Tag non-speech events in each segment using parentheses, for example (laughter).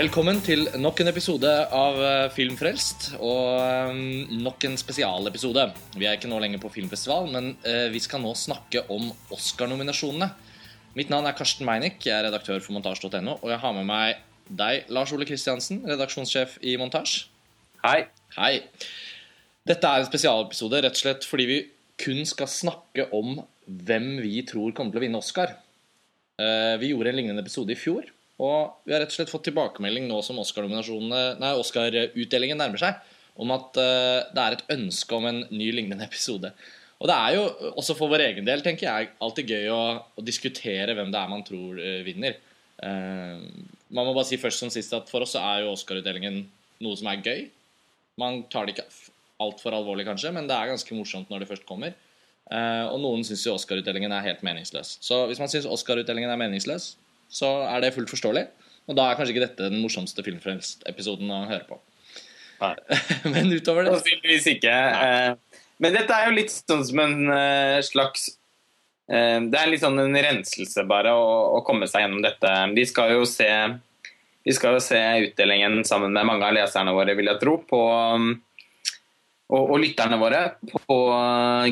Velkommen til nok en episode av eh, Filmfrelst, og eh, nok en spesialepisode. Vi er ikke nå lenger på filmfestival, men eh, vi skal nå snakke om Oscar-nominasjonene. Mitt navn er Karsten Meinick, jeg er redaktør for montasj.no, og jeg har med meg deg, Lars Ole Kristiansen, redaksjonssjef i Montasj. Hei. Hei. Dette er en spesialepisode rett og slett fordi vi kun skal snakke om hvem vi tror kommer til å vinne Oscar. Vi gjorde en lignende episode i fjor, og vi har rett og slett fått tilbakemelding nå som Oscar-utdelingen Oscar nærmer seg, om at eh, det er et ønske om en ny lignende episode. Og det er jo også for vår egen del, tenker jeg, alltid gøy å, å diskutere hvem det er man tror eh, vinner. Uh, man må bare si først som sist at for oss er jo Oscar-utdelingen noe som er gøy. Man tar det ikke altfor alvorlig, kanskje, men det er ganske morsomt når det først kommer. Uh, og noen syns jo Oscar-utdelingen er helt meningsløs. Så hvis man syns Oscar-utdelingen er meningsløs, så er det fullt forståelig. Og da er kanskje ikke dette den morsomste Filmfrelst-episoden å høre på. Nei. (laughs) men utover det Sannsynligvis ikke. Nei. Men dette er jo litt sånn som en eh, slags eh, Det er litt sånn en renselse, bare, å, å komme seg gjennom dette. De skal jo se vi skal jo se utdelingen sammen med mange av leserne våre, vil jeg tro, på og, og lytterne våre på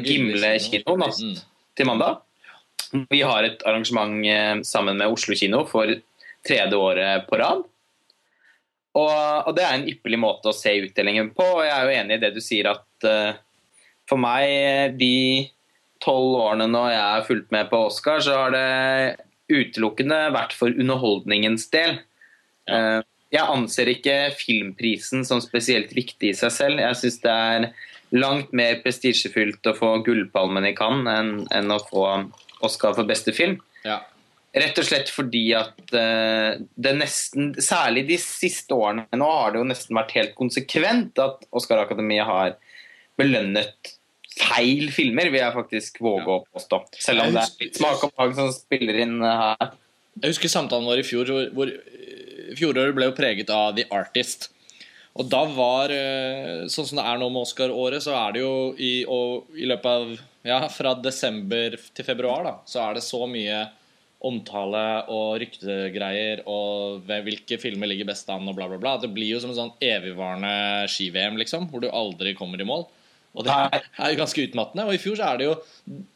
Gimle kino natt Mm. til mandag. Vi har et arrangement eh, sammen med Oslo kino for tredje året på rad. Og, og det er en ypperlig måte å se utdelingen på, og jeg er jo enig i det du sier at uh, for meg, de tolv årene nå jeg har fulgt med på Oscar, så har det utelukkende vært for underholdningens del. Uh, jeg anser ikke filmprisen som spesielt viktig i seg selv. Jeg syns det er langt mer prestisjefylt å få Gullpalmen i Cannes enn, enn å få Oscar for beste film. Ja. Rett og slett fordi at eh, det nesten, særlig de siste årene nå, har det jo nesten vært helt konsekvent at Oscar-akademiet har belønnet feil filmer, vil jeg faktisk våge Ja. å påstå. Selv om husker, det er litt smak og behag som spiller inn eh, her. Jeg husker samtalen vår i fjor, hvor, hvor eh, fjoråret ble jo preget av The Artist. Og da var eh, Sånn som det er nå med Oscar-året, så er det jo i, i løpet av Ja, fra desember til februar, da, så er det så mye omtale og ryktegreier og hvilke filmer ligger best an og bla, bla, bla. Det blir jo som en sånn evigvarende ski-VM, liksom, hvor du aldri kommer i mål. Og det er jo ganske utmattende. Og i fjor så er det jo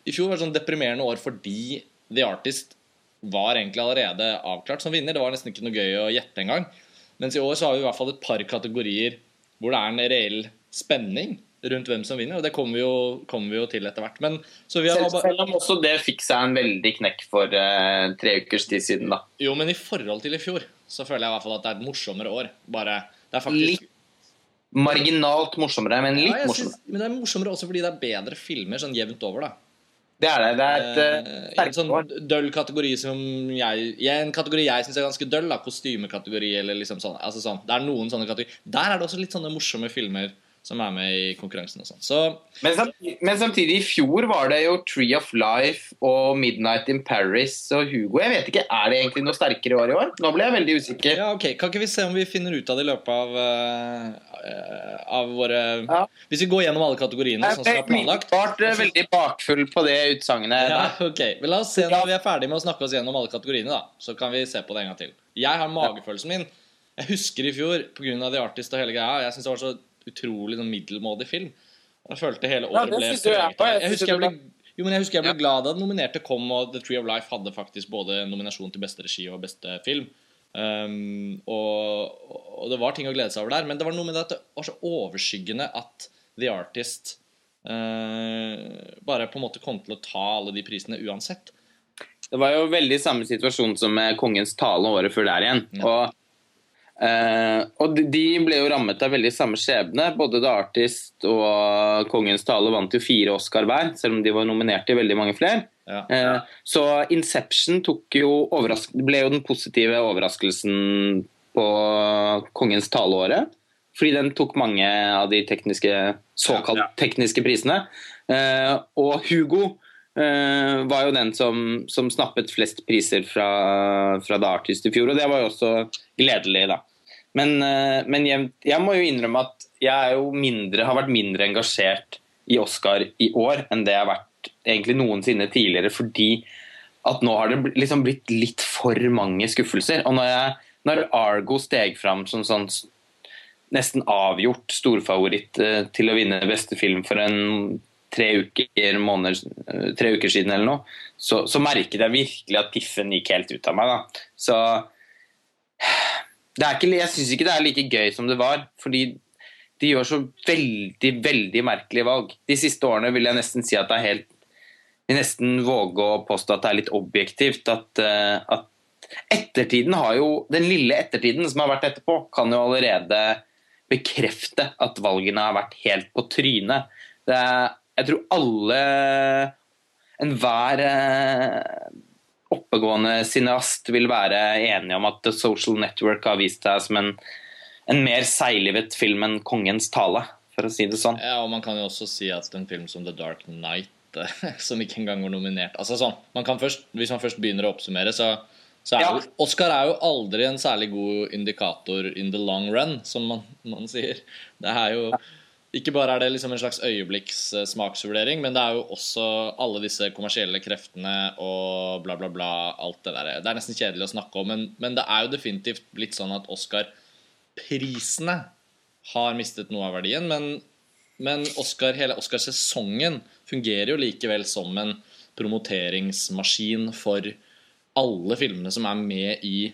I fjor var det sånn deprimerende år fordi The Artist var egentlig allerede avklart som vinner. Det var nesten ikke noe gøy å gjette engang. Mens i år så har vi i hvert fall et par kategorier hvor det er en reell spenning rundt hvem som vinner, og det kommer vi jo, kommer vi jo til etter hvert. Men så vi har Selv, selv om også det fikk seg en veldig knekk for uh, tre ukers tid siden, da. Jo, men i forhold til i fjor så føler jeg i hvert fall at det er et morsommere år. Bare Det er faktisk Litt Marginalt morsommere, men litt ja, morsommere. synes, Men det er morsommere også fordi det er bedre filmer sånn jevnt over, da. Det er det. Det er et uh, en sterkt sånn døll kategori som jeg En kategori jeg syns er ganske døll, da, kostymekategori eller liksom sånn. Altså sånn. Det er noen sånne kategorier. Der er det også litt sånne morsomme filmer som er med i konkurransen og sånn. Så Men men samtidig, i fjor var det jo Tree of Life og Midnight in Paris og Hugo. Jeg vet ikke, Er det egentlig noe sterkere i år i år? Nå ble jeg veldig usikker. ja, ok, kan ikke vi se om vi finner ut av det i løpet av uh, Av våre Ja. Hvis vi går gjennom alle kategoriene sånn som vi Jeg ble planlagt. eh, veldig bakfull på det utsagnet. Ja, ok. Men la oss se når vi er ferdig med å snakke oss gjennom alle kategoriene. da Så kan vi se på det en gang til. Jeg har magefølelsen min. Jeg husker i fjor pga. The Artist og hele greia. Jeg syns det var så utrolig sånn middelmådig film. Jeg følte hele året ja, ble jo jeg Jeg. Jeg husker jeg ble jo, men jeg husker jeg ble Ja. glad da den nominerte kom, og The Tree of Life hadde faktisk både nominasjon til beste regi og beste film. Um, og, og det var ting å glede seg over der, men det var noe med det at det var så overskyggende at The Artist uh, bare på en måte kom til å ta alle de prisene uansett. Det var jo veldig samme situasjon som med Kongens tale året før der igjen. Ja. Og, eh, og de- ble jo rammet av veldig samme skjebne. Både The Artist og Kongens tale vant jo fire Oscar hver, selv om de var nominert til veldig mange flere. Ja. Eh, så Inception jo ble jo den positive overraskelsen på Kongens taleåret. Fordi den tok mange av de tekniske, såkalt tekniske prisene. Eh, og Hugo eh, var jo den som, som snappet flest priser fra, fra The Artist i fjor, og det var jo også gledelig, da. Men, eh, men jeg, jeg må jo innrømme at jeg jo mindre, har vært mindre engasjert i Oscar i år enn det jeg har vært egentlig noensinne tidligere, fordi at nå har det liksom blitt litt for mange skuffelser. Og når jeg når Argo steg fram som sånn nesten avgjort storfavoritt eh, til å vinne beste film for en tre uker, måneder, eh, tre uker siden eller noe, så, så merket jeg virkelig at piffen gikk helt ut av meg. da. Så ikke, jeg syns ikke det er like gøy som det var. Fordi de gjør så veldig, veldig merkelige valg. De siste årene vil jeg nesten si at det er helt vil nesten våge å påstå at det er litt objektivt. At, eh, at ettertiden har jo Den lille ettertiden som har vært etterpå, kan jo allerede bekrefte at valgene har vært helt på trynet. Er, jeg tror alle Enhver eh, oppegående cineast vil være enige om at The Social Network har vist seg som en, en mer seiglivet film enn Kongens tale, for å si det sånn. Ja, og man kan jo også si at en film som The Dark Knight, eh, (laughs) som ikke engang var nominert Altså sånn, man kan først, Hvis man først begynner å oppsummere, så, så er Ja. jo Oscar er jo aldri en særlig god indikator in the long run, som man, man sier. Det er jo Ikke bare er det liksom en slags øyeblikks eh, men det er jo også alle disse kommersielle kreftene og bla, bla, bla. Alt det der. Det er nesten kjedelig å snakke om, men, men det er jo definitivt blitt sånn at Oscar-prisene har mistet noe av verdien, men, men Oscar, hele Oscarsesongen fungerer jo likevel som en promoteringsmaskin for alle filmene som er med i,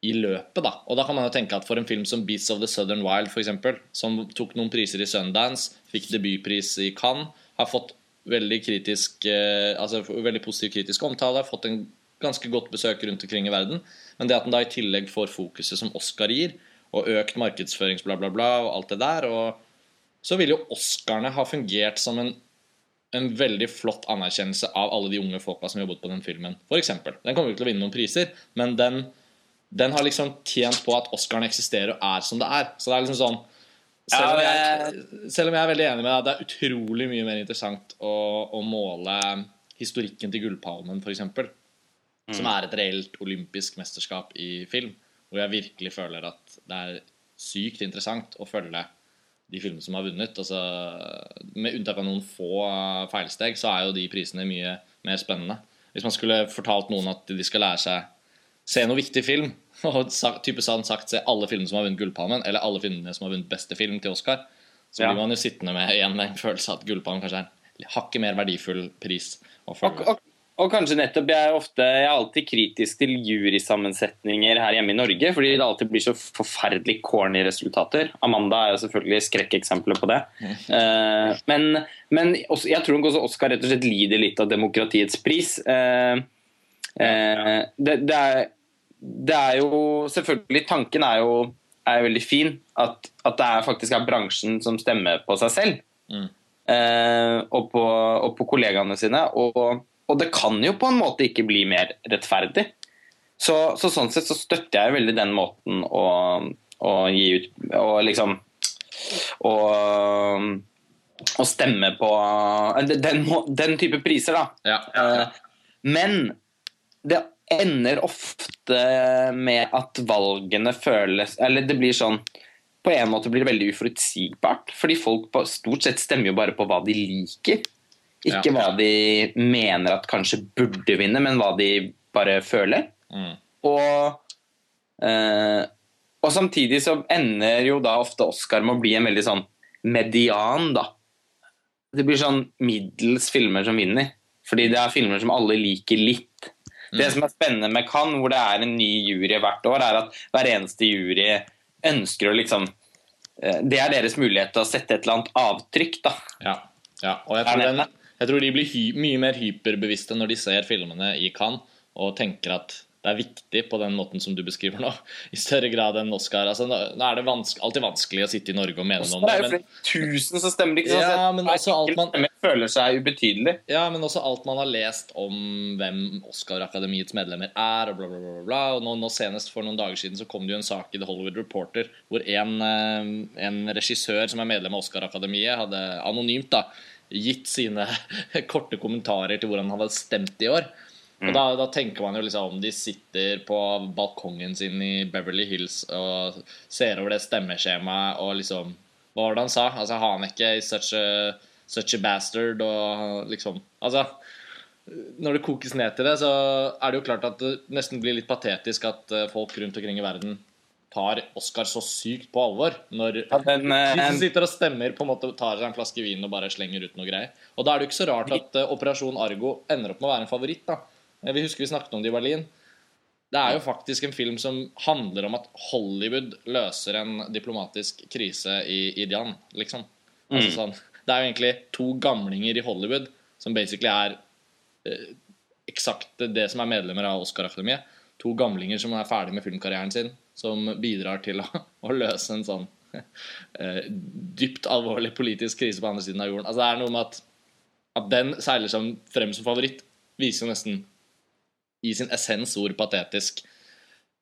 i løpet. Da. Og da kan man jo tenke at for en film som 'Beats of the Southern Wild', for eksempel, som tok noen priser i Sundance, fikk debutpris i Cannes, har fått veldig kritisk eh, altså veldig positiv kritisk omtale, har fått en ganske godt besøk rundt omkring i verden. Men det at den da i tillegg får fokuset som Oscar gir, og økt markedsførings bla, bla, og alt det der, og så vil jo Oscarene ha fungert som en, en veldig flott anerkjennelse av alle de unge folka som jobbet på den filmen. Eksempel. Den kommer jo til å vinne noen priser, men den, den har liksom tjent på at Oscaren eksisterer og er som det er. Så det er liksom sånn selv om, jeg, selv om jeg er veldig enig med deg at det er utrolig mye mer interessant å, å måle historikken til Gullpalmen, f.eks., som er et reelt olympisk mesterskap i film, hvor jeg virkelig føler at det er sykt interessant å følge de filmene som har vunnet. Altså, med unntak av noen få eh, feilsteg, så er jo de prisene mye mer spennende. Hvis man skulle fortalt noen at de skal lære seg se noe viktig film, (laughs) og typisk type sånn sagt se alle filmene som har vunnet Gullpalmen, eller alle filmene som har vunnet beste film til Oscar, så Ja. blir man jo sittende med igjen med en følelse at Gullpalmen kanskje er en hakket mer verdifull pris Og, og, og kanskje nettopp jeg er ofte Jeg er alltid kritisk til jurysammensetninger her hjemme i Norge, fordi det alltid blir så forferdelig corny resultater. Amanda er jo selvfølgelig skrekkeksempelet på det. uh, (laughs) men men også, jeg tror også Oscar rett og slett lider litt av demokratiets pris. Eh, eh, det, det, er, det er jo Selvfølgelig, tanken er jo er veldig fin. At, at det er faktisk er bransjen som stemmer på seg selv. Mm. Eh, og, på, og på kollegaene sine. Og, og det kan jo på en måte ikke bli mer rettferdig. Så, så sånn sett så støtter jeg veldig den måten å, å gi ut Og liksom Å å stemme på den, den type priser, da. Ja. Eh, Men det ender ofte med at valgene føles Eller det blir sånn På en måte blir det veldig uforutsigbart. Fordi folk på, stort sett stemmer jo bare på hva de liker. Ikke Ja. hva de mener at kanskje burde vinne, men hva de bare føler. Mm. Og, eh, og samtidig så ender jo da ofte Oscar med å bli en veldig sånn median, da. Det blir sånn middels filmer som vinner. Fordi det er filmer som alle liker litt. Det som er spennende med Cannes, hvor det er en ny jury hvert år, er at hver eneste jury ønsker å liksom eh, Det er deres mulighet til å sette et eller annet avtrykk, da. Ja, ja. og jeg tror, den, jeg tror de blir hy mye mer hyperbevisste når de ser filmene i Cannes og tenker at det er viktig på den måten som du beskriver nå, i større grad enn Oscar. Altså, nå er det vanske, alltid vanskelig å sitte i Norge og mene noe om Det det, er jo flere tusen som stemmer, ikke sant? Ja, men også alt man- føler seg ubetydelig. ja, men også alt man har lest om hvem Oscar-akademiets medlemmer er, og bla, bla, bla. bla, bla. Og nå, nå senest for noen dager siden så kom det jo en sak i The Hollywood Reporter hvor en, eh, en regissør som er medlem av Oscar-akademiet, hadde anonymt da, gitt sine (laughs) korte kommentarer til hvordan han hadde stemt i år. Og da, da tenker man jo liksom om de sitter på balkongen sin i Beverly Hills og ser over det stemmeskjemaet og liksom Hva var det han sa? Altså, Haneke is such a, such a bastard og liksom Altså når det kokes ned til det, så er det jo klart at det nesten blir litt patetisk at eh, folk rundt omkring i verden tar Oscar så sykt på alvor. Når Ja, den, eh, de som sitter og stemmer, på en måte tar seg en flaske vin og bare slenger ut noe greier. Og da er det jo ikke så rart at eh, Operasjon Argo ender opp med å være en favoritt. da. Eh, Vi husker vi snakket om det i Berlin. Det er jo faktisk en film som handler om at Hollywood løser en diplomatisk krise i Idian, liksom. Altså sånn, det er jo egentlig to gamlinger i Hollywood som basically er eh, eksakt det som er medlemmer av Oscar-akademiet. To gamlinger som er ferdig med filmkarrieren sin, som bidrar til å, (laughs) å løse en sånn (laughs) eh, dypt alvorlig politisk krise på andre siden av jorden. Altså Det er noe med at, at den seiler som frem som favoritt, viser jo nesten i sin essens hvor patetisk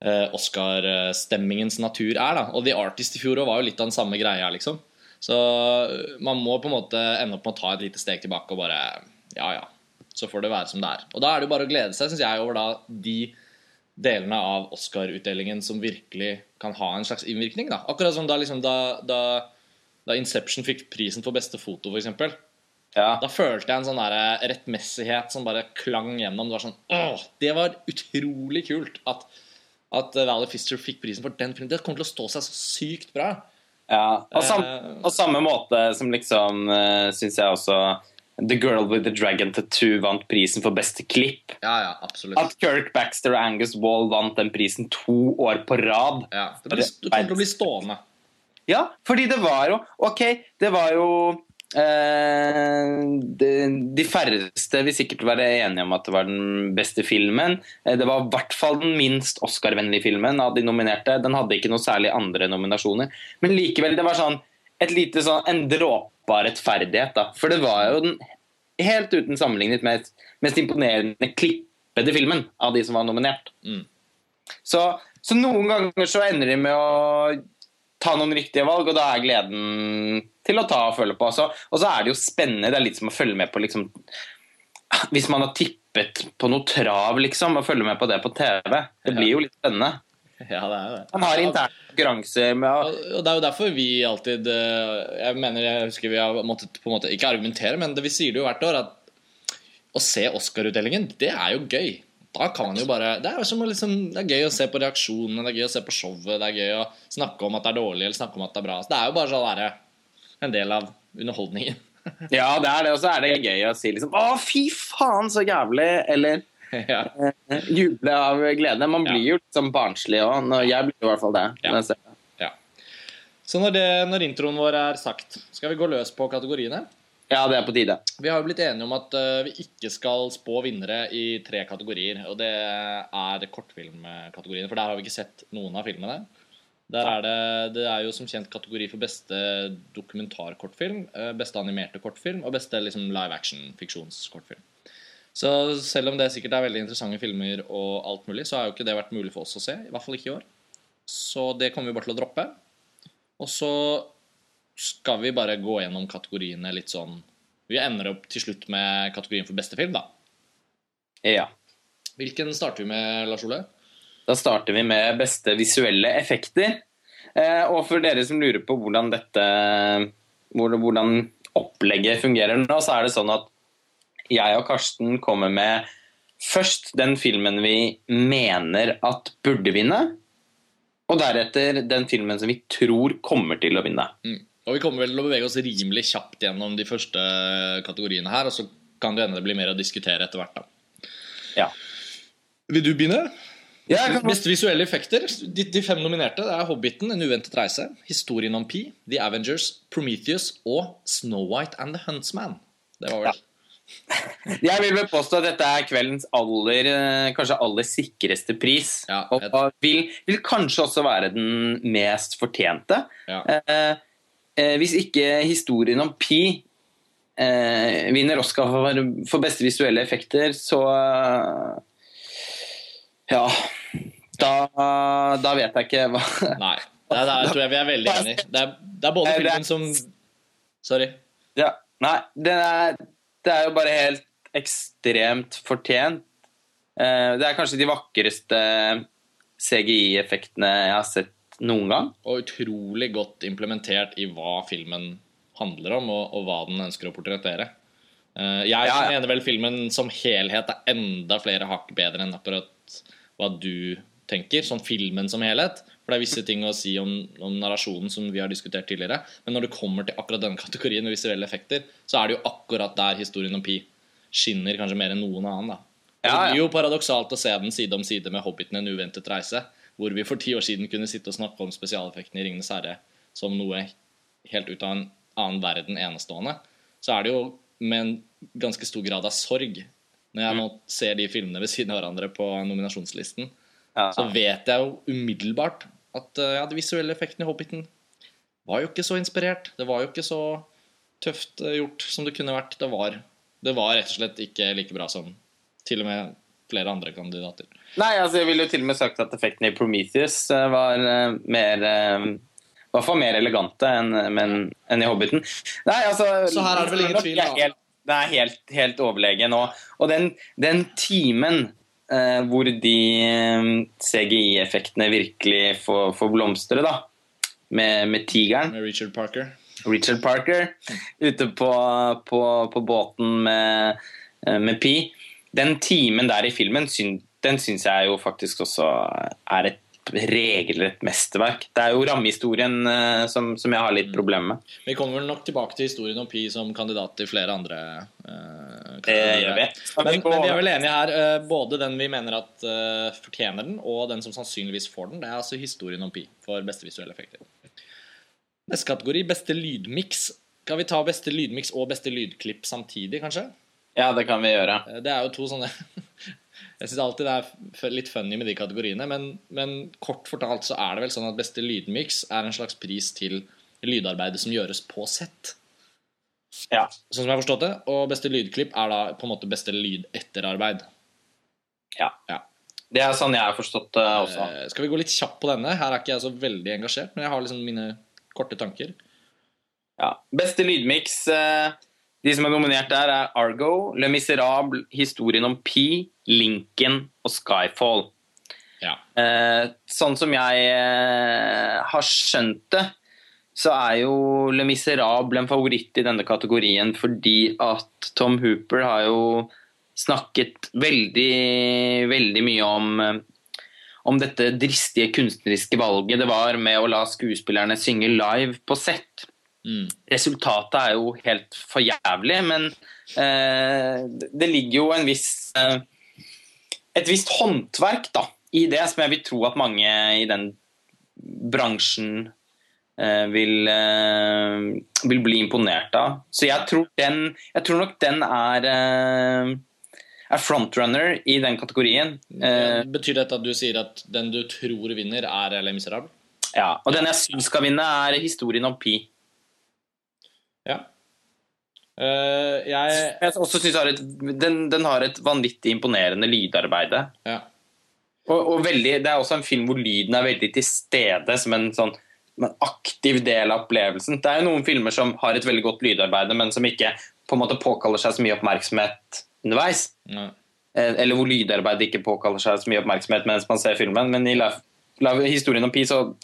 eh, Oscar-stemmingens natur er. da Og The Artist i fjor var jo litt av den samme greia, liksom. Så eh, man må på en måte ende opp med å ta et lite steg tilbake og bare Ja, ja. Så får det være som det er. Og da er det jo bare å glede seg, syns jeg, over da de delene av Oscar-utdelingen som virkelig kan ha en slags innvirkning. da Akkurat som da, liksom, da, da, da Inception fikk prisen for beste foto, f.eks. ja. Da følte jeg en sånn der rettmessighet som bare klang gjennom. Det var sånn, åh, det var utrolig kult at, at Valley Fister fikk prisen for den filmen. Det kommer til å stå seg så sykt bra. Ja, og, sam, Eh. og samme måte som liksom uh, syns jeg også The Girl with the Dragon Tattoo vant prisen for beste klipp. Ja, ja, absolutt. At Kirk Baxter og Angus Wall vant den prisen to år på rad. Ja, det, blir, det kommer til å bli stående. Ja, fordi det var jo Ok, det var jo eh, de, de færreste vil sikkert være enige om at det var den beste filmen. Eh, Det var i hvert fall den minst Oscar-vennlige filmen av de nominerte. Den hadde ikke noe særlig andre nominasjoner. Men likevel, det var sånn et lite sånn en dråpe av rettferdighet. da. For det var jo den helt uten sammenlignet mest, mest imponerende klippede filmen av de som var nominert. Mm. Så, så noen ganger så ender de med å ta noen riktige valg, og da er gleden til å ta og følge på. Så, og så er det jo spennende. Det er litt som å følge med på liksom Hvis man har tippet på noe trav, liksom, og følge med på det på TV. Det blir jo litt spennende. Ja, det er det. Man har interne konkurranser med Og og det er jo derfor vi alltid eh, Jeg mener, jeg husker vi har måttet på en måte ikke argumentere, men det vi sier det jo hvert år, at å se Oscar-utdelingen, det er jo gøy. Da kan man jo bare Det er som liksom Det er gøy å se på reaksjonene, det er gøy å se på showet, det er gøy å snakke om at det er dårlig, eller snakke om at det er bra. Så det er jo bare sånn derre en del av underholdningen. (laughs) Ja, det er det, og så er det gøy å si liksom Å, fy faen, så jævlig! Eller (laughs) ja. eh, juble av glede. Man blir jo liksom barnslig òg. Jeg blir i hvert fall. Ja. det. ja. Så når, det, når introen vår er sagt, skal vi gå løs på kategoriene? Ja, det er på tide. Vi har jo blitt enige om at uh, vi ikke skal spå vinnere i tre kategorier. Og det er kortfilmkategoriene, for der har vi ikke sett noen av filmene. Der er det, det er jo som kjent kategori for beste dokumentarkortfilm, eh, beste animerte kortfilm og beste liksom, live action-fiksjonskortfilm. Så selv om det sikkert er veldig interessante filmer og alt mulig, så har jo ikke det vært mulig for oss å se. I hvert fall ikke i år. Så det kommer vi bare til å droppe. Og så skal vi bare gå gjennom kategoriene litt sånn Vi ender opp til slutt med kategorien for beste film, da. Ja. Hvilken starter vi med, Lars Ole? Da starter vi med beste visuelle effekter. Eh, og for dere som lurer på hvordan dette hvordan opplegget fungerer nå, så er det sånn at jeg og Karsten kommer med først den filmen vi mener at burde vinne, og deretter den filmen som vi tror kommer til å vinne. Mm. Og vi kommer vel til å bevege oss rimelig kjapt gjennom de første kategoriene her, og så kan det hende det blir mer å diskutere etter hvert, da. Ja. Vil du begynne? Ja, jeg kan- Beste visuelle effekter. De, de fem nominerte det er Hobbiten, En uventet reise, Historien om Pi, The Avengers, Prometheus og Snow White and the Huntsman. Det var vel (laughs) Jeg vil vel påstå at dette er kveldens aller, eh, kanskje aller sikreste pris. Ja, og jeg- og vil, vil kanskje også være den mest fortjente. Ja. Eh, hvis ikke historien om Pi eh, vinner Oscar for, for beste visuelle effekter, så eh, Ja. Da, da vet jeg ikke hva Nei. Der, der tror jeg vi er veldig enige. Det er, det er både det filmen som Sorry. Ja, nei, det er, det er jo bare helt ekstremt fortjent. Eh, Det er kanskje de vakreste CGI-effektene jeg har sett noen gang. Og utrolig godt implementert i hva filmen handler om, og, og hva den ønsker å portrettere. Eh, jeg Ja, mener vel filmen som helhet er enda flere hakk bedre enn akkurat hva du tenker, sånn filmen som helhet. For det er visse ting å si om, om narrasjonen som vi har diskutert tidligere. Men når det kommer til akkurat denne kategorien med visuelle effekter, så er det jo akkurat der historien om Pi skinner kanskje mer enn noen annen. da. Ja, Det blir jo paradoksalt å se den side om side med 'Hobbiten en uventet reise', hvor vi for ti år siden kunne sitte og snakke om spesialeffektene i 'Ringenes herre' som noe helt ut av en annen verden enestående. Så er det jo med en ganske stor grad av sorg når jeg nå ser de filmene ved siden av hverandre på nominasjonslisten. Ja. Så vet jeg jo umiddelbart at eh, ja, de visuelle effektene i 'Hobbiten' var jo ikke så inspirert. Det var jo ikke så tøft eh, gjort som det kunne vært. Det var, det var rett og slett ikke like bra som til og med flere andre kandidater. Nei, altså jeg ville jo til og med sagt at effektene i Prometheus eh, var eh, mer eh, i hvert fall mer elegante enn men, en i Hobbiten. Nei, altså Så her er det vel ingen tvil, da. helt, det er helt, helt overlegen. Og, og den, den timen eh, hvor de CGI-effektene virkelig får, får blomstre, da, med, med tigeren Med Richard Parker. Richard Parker ute på, på, på båten med, med Pi. Den timen der i filmen, den syns jeg jo faktisk også er et regelrett mesterverk. Det er jo rammehistorien eh, som, som jeg har litt problemer med. Vi kommer vel nok tilbake til historien om Pi som kandidat til flere andre uh, Det gjør vi. Men, men vi er vel enige her. Uh, både den vi mener at uh, fortjener den, og den som sannsynligvis får den. Det er altså historien om Pi for beste visuelle effekter. Neste kategori, beste lydmiks. Kan vi ta beste lydmiks og beste lydklipp samtidig, kanskje? Ja, det kan vi gjøre. Eh, Det er jo to sånne (laughs) Jeg syns alltid det er litt funny med de kategoriene, men, men kort fortalt så er det vel sånn at beste lydmiks er en slags pris til lydarbeidet som gjøres på sett. Ja. Sånn som jeg har forstått det. Og beste lydklipp er da på en måte beste lydetterarbeid. ja. Ja. Det er sånn jeg har forstått det også. Eh, skal vi gå litt kjapt på denne? Her er ikke jeg så veldig engasjert, men jeg har liksom mine korte tanker. Ja. Beste lydmiks eh, De som er nominert der, er Argo, Le Miserable, Historien om Pi, Lincoln og Skyfall. Ja. Eh, sånn som jeg eh, har skjønt det, så er jo Le Miserable en favoritt i denne kategorien fordi at Tom Hooper har jo snakket veldig, veldig mye om eh, om dette dristige kunstneriske valget det var med å la skuespillerne synge live på sett. Mm. Resultatet er jo helt for jævlig, men eh, det ligger jo en viss eh, et visst håndverk da, i det som jeg vil tro at mange i den bransjen eh, vil, eh, vil bli imponert av. Så jeg tror, den, jeg tror nok den er, eh, er frontrunner i den kategorien. Eh, Betyr dette at du sier at den du tror vinner, er Le Miserable? ja. Og den jeg syns skal vinne, er historien om Pi. Ja. Uh, jeg Jeg også synes den, den har et vanvittig imponerende lydarbeide. Ja. Og, og veldig, det er også en film hvor lyden er veldig til stede som en sånn en aktiv del av opplevelsen. Det er jo noen filmer som har et veldig godt lydarbeide, men som ikke på en måte påkaller seg så mye oppmerksomhet underveis. ja. Eh, Eller hvor lydarbeidet ikke påkaller seg så mye oppmerksomhet mens man ser filmen. Men i la- la- historien om Pi så,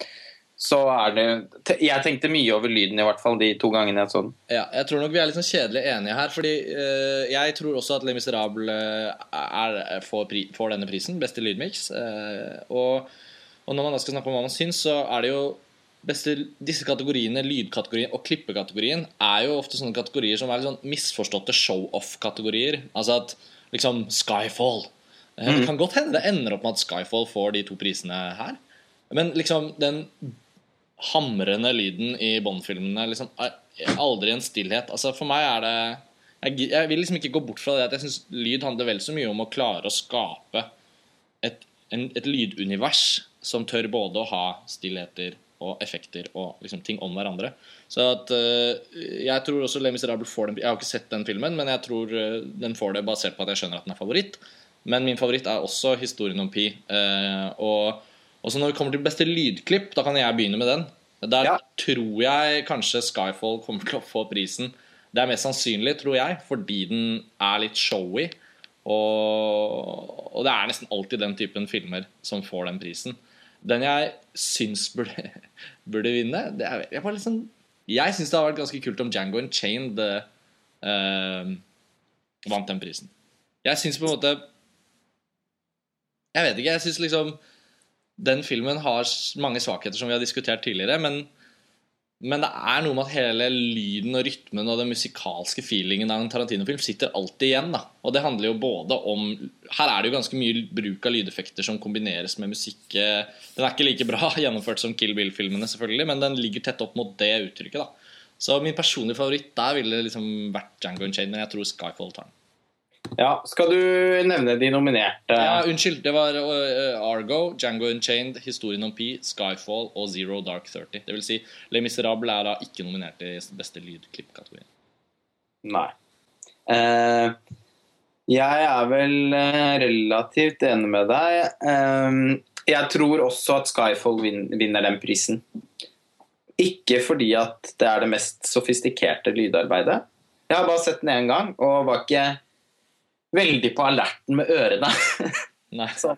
så er det Jeg tenkte mye over lyden, i hvert fall de to gangene jeg så den. Ja, jeg tror nok vi er litt sånn kjedelig enige her. Fordi uh, jeg tror også at Le Miserable eh, er, er, får, pri, får denne prisen. Beste lydmix. Uh, og, og når man da skal snakke om hva man syns, så er det jo beste, Disse kategoriene, lydkategorien og klippekategorien, er jo ofte sånne kategorier som er litt sånn misforståtte show-off-kategorier. Altså at liksom Skyfall mm. Det kan godt hende det ender opp med at Skyfall får de to prisene her. Men liksom den hamrende lyden i Bond-filmene liksom, aldri en stillhet. Altså, for meg er det jeg, jeg vil liksom ikke gå bort fra det at jeg syns lyd handler vel så mye om å klare å skape et, en, et lydunivers som tør både å ha stillheter og effekter og liksom ting om hverandre. Så at uh, Jeg tror også Le Miserable får den Jeg har ikke sett den filmen, men jeg tror eh, den får det basert på at jeg skjønner at den er favoritt. Men min favoritt er også historien om Pi. Uh, og og så når vi kommer til beste lydklipp, da kan jeg begynne med den. Der Ja. tror jeg kanskje Skyfall kommer til å få prisen. Det er mest sannsynlig, tror jeg, fordi den er litt showy. Og, og det er nesten alltid den typen filmer som får den prisen. Den jeg syns burde, (laughs) burde vinne det er, Jeg, liksom, jeg syns det hadde vært ganske kult om Django Unchained uh, vant den prisen. Jeg syns på en måte Jeg vet ikke. Jeg syns liksom Den filmen har mange svakheter, som vi har diskutert tidligere, men, men det er noe med at hele lyden og rytmen og den musikalske feelingen av en Tarantino-film sitter alltid igjen. da Og det handler jo både om Her er det jo ganske mye bruk av lydeffekter som kombineres med musikk. Den er ikke like bra (laughs) gjennomført som Kill Bill-filmene, selvfølgelig, men den ligger tett opp mot det uttrykket. da så min personlige favoritt der ville liksom vært Django Unchained, men jeg tror Skyfall tar den. Ja, Skal du nevne de nominerte? Ja, Unnskyld. Det var uh, Argo, Django Unchained, Historien om Pi, Skyfall og Zero Dark 30. Det vil si, Le Miserable er da ikke nominert i beste lydklippkategorien. Nei. Uh, jeg er vel uh, relativt enig med deg. jeg tror også at Skyfall vinner den prisen. Ikke fordi at det er det mest sofistikerte lydarbeidet. Jeg har bare sett den én gang og var ikke veldig på alerten med ørene. (laughs) så,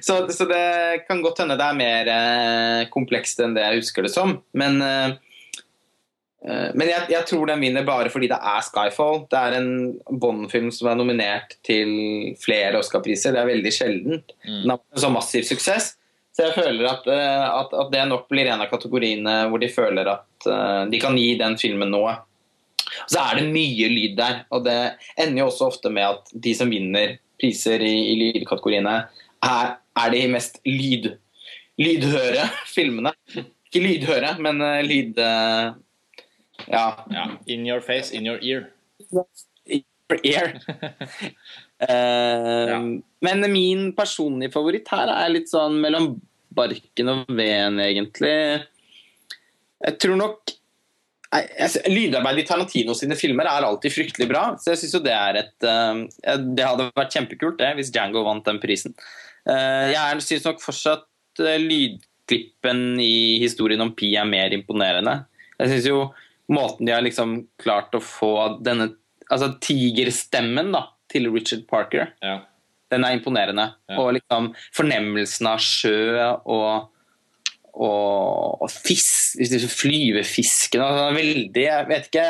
så, så, det kan godt hende det er mer eh, komplekst enn det jeg husker det som. Men, eh, eh, men jeg, jeg, tror den vinner bare fordi det er Skyfall. Det er en Bond-film som er nominert til flere Oscar-priser. Det er veldig sjeldent. Mm. Den har en så massiv suksess. Så jeg føler at, eh, at, at, det nok blir en av kategoriene hvor de føler at uh, de kan gi den filmen noe. Så er det mye lyd der, og det ender jo også ofte med at de som vinner priser i, i lydkategoriene, er, er, de mest lyd, lydhøre (laughs) filmene. Ikke lydhøre, men uh, lyd... Uh, ja. ja. In your face, in your ear. In your ear. (laughs) ja. Men min personlige favoritt her er litt sånn mellom barken og veden, egentlig. Jeg tror nok Lydarbeidet i Tarantino sine filmer er alltid fryktelig bra. Så jeg syns jo det er et uh, Det hadde vært kjempekult det, hvis Django vant den prisen. Uh, jeg syns nok fortsatt uh, lydklippen i historien om Pi er mer imponerende. Jeg syns jo måten de har liksom klart å få denne altså tigerstemmen da, til Richard Parker ja den er imponerende. Ja. Og liksom fornemmelsen av sjø og, og, og fisk, flyvefisken altså, Veldig Jeg vet ikke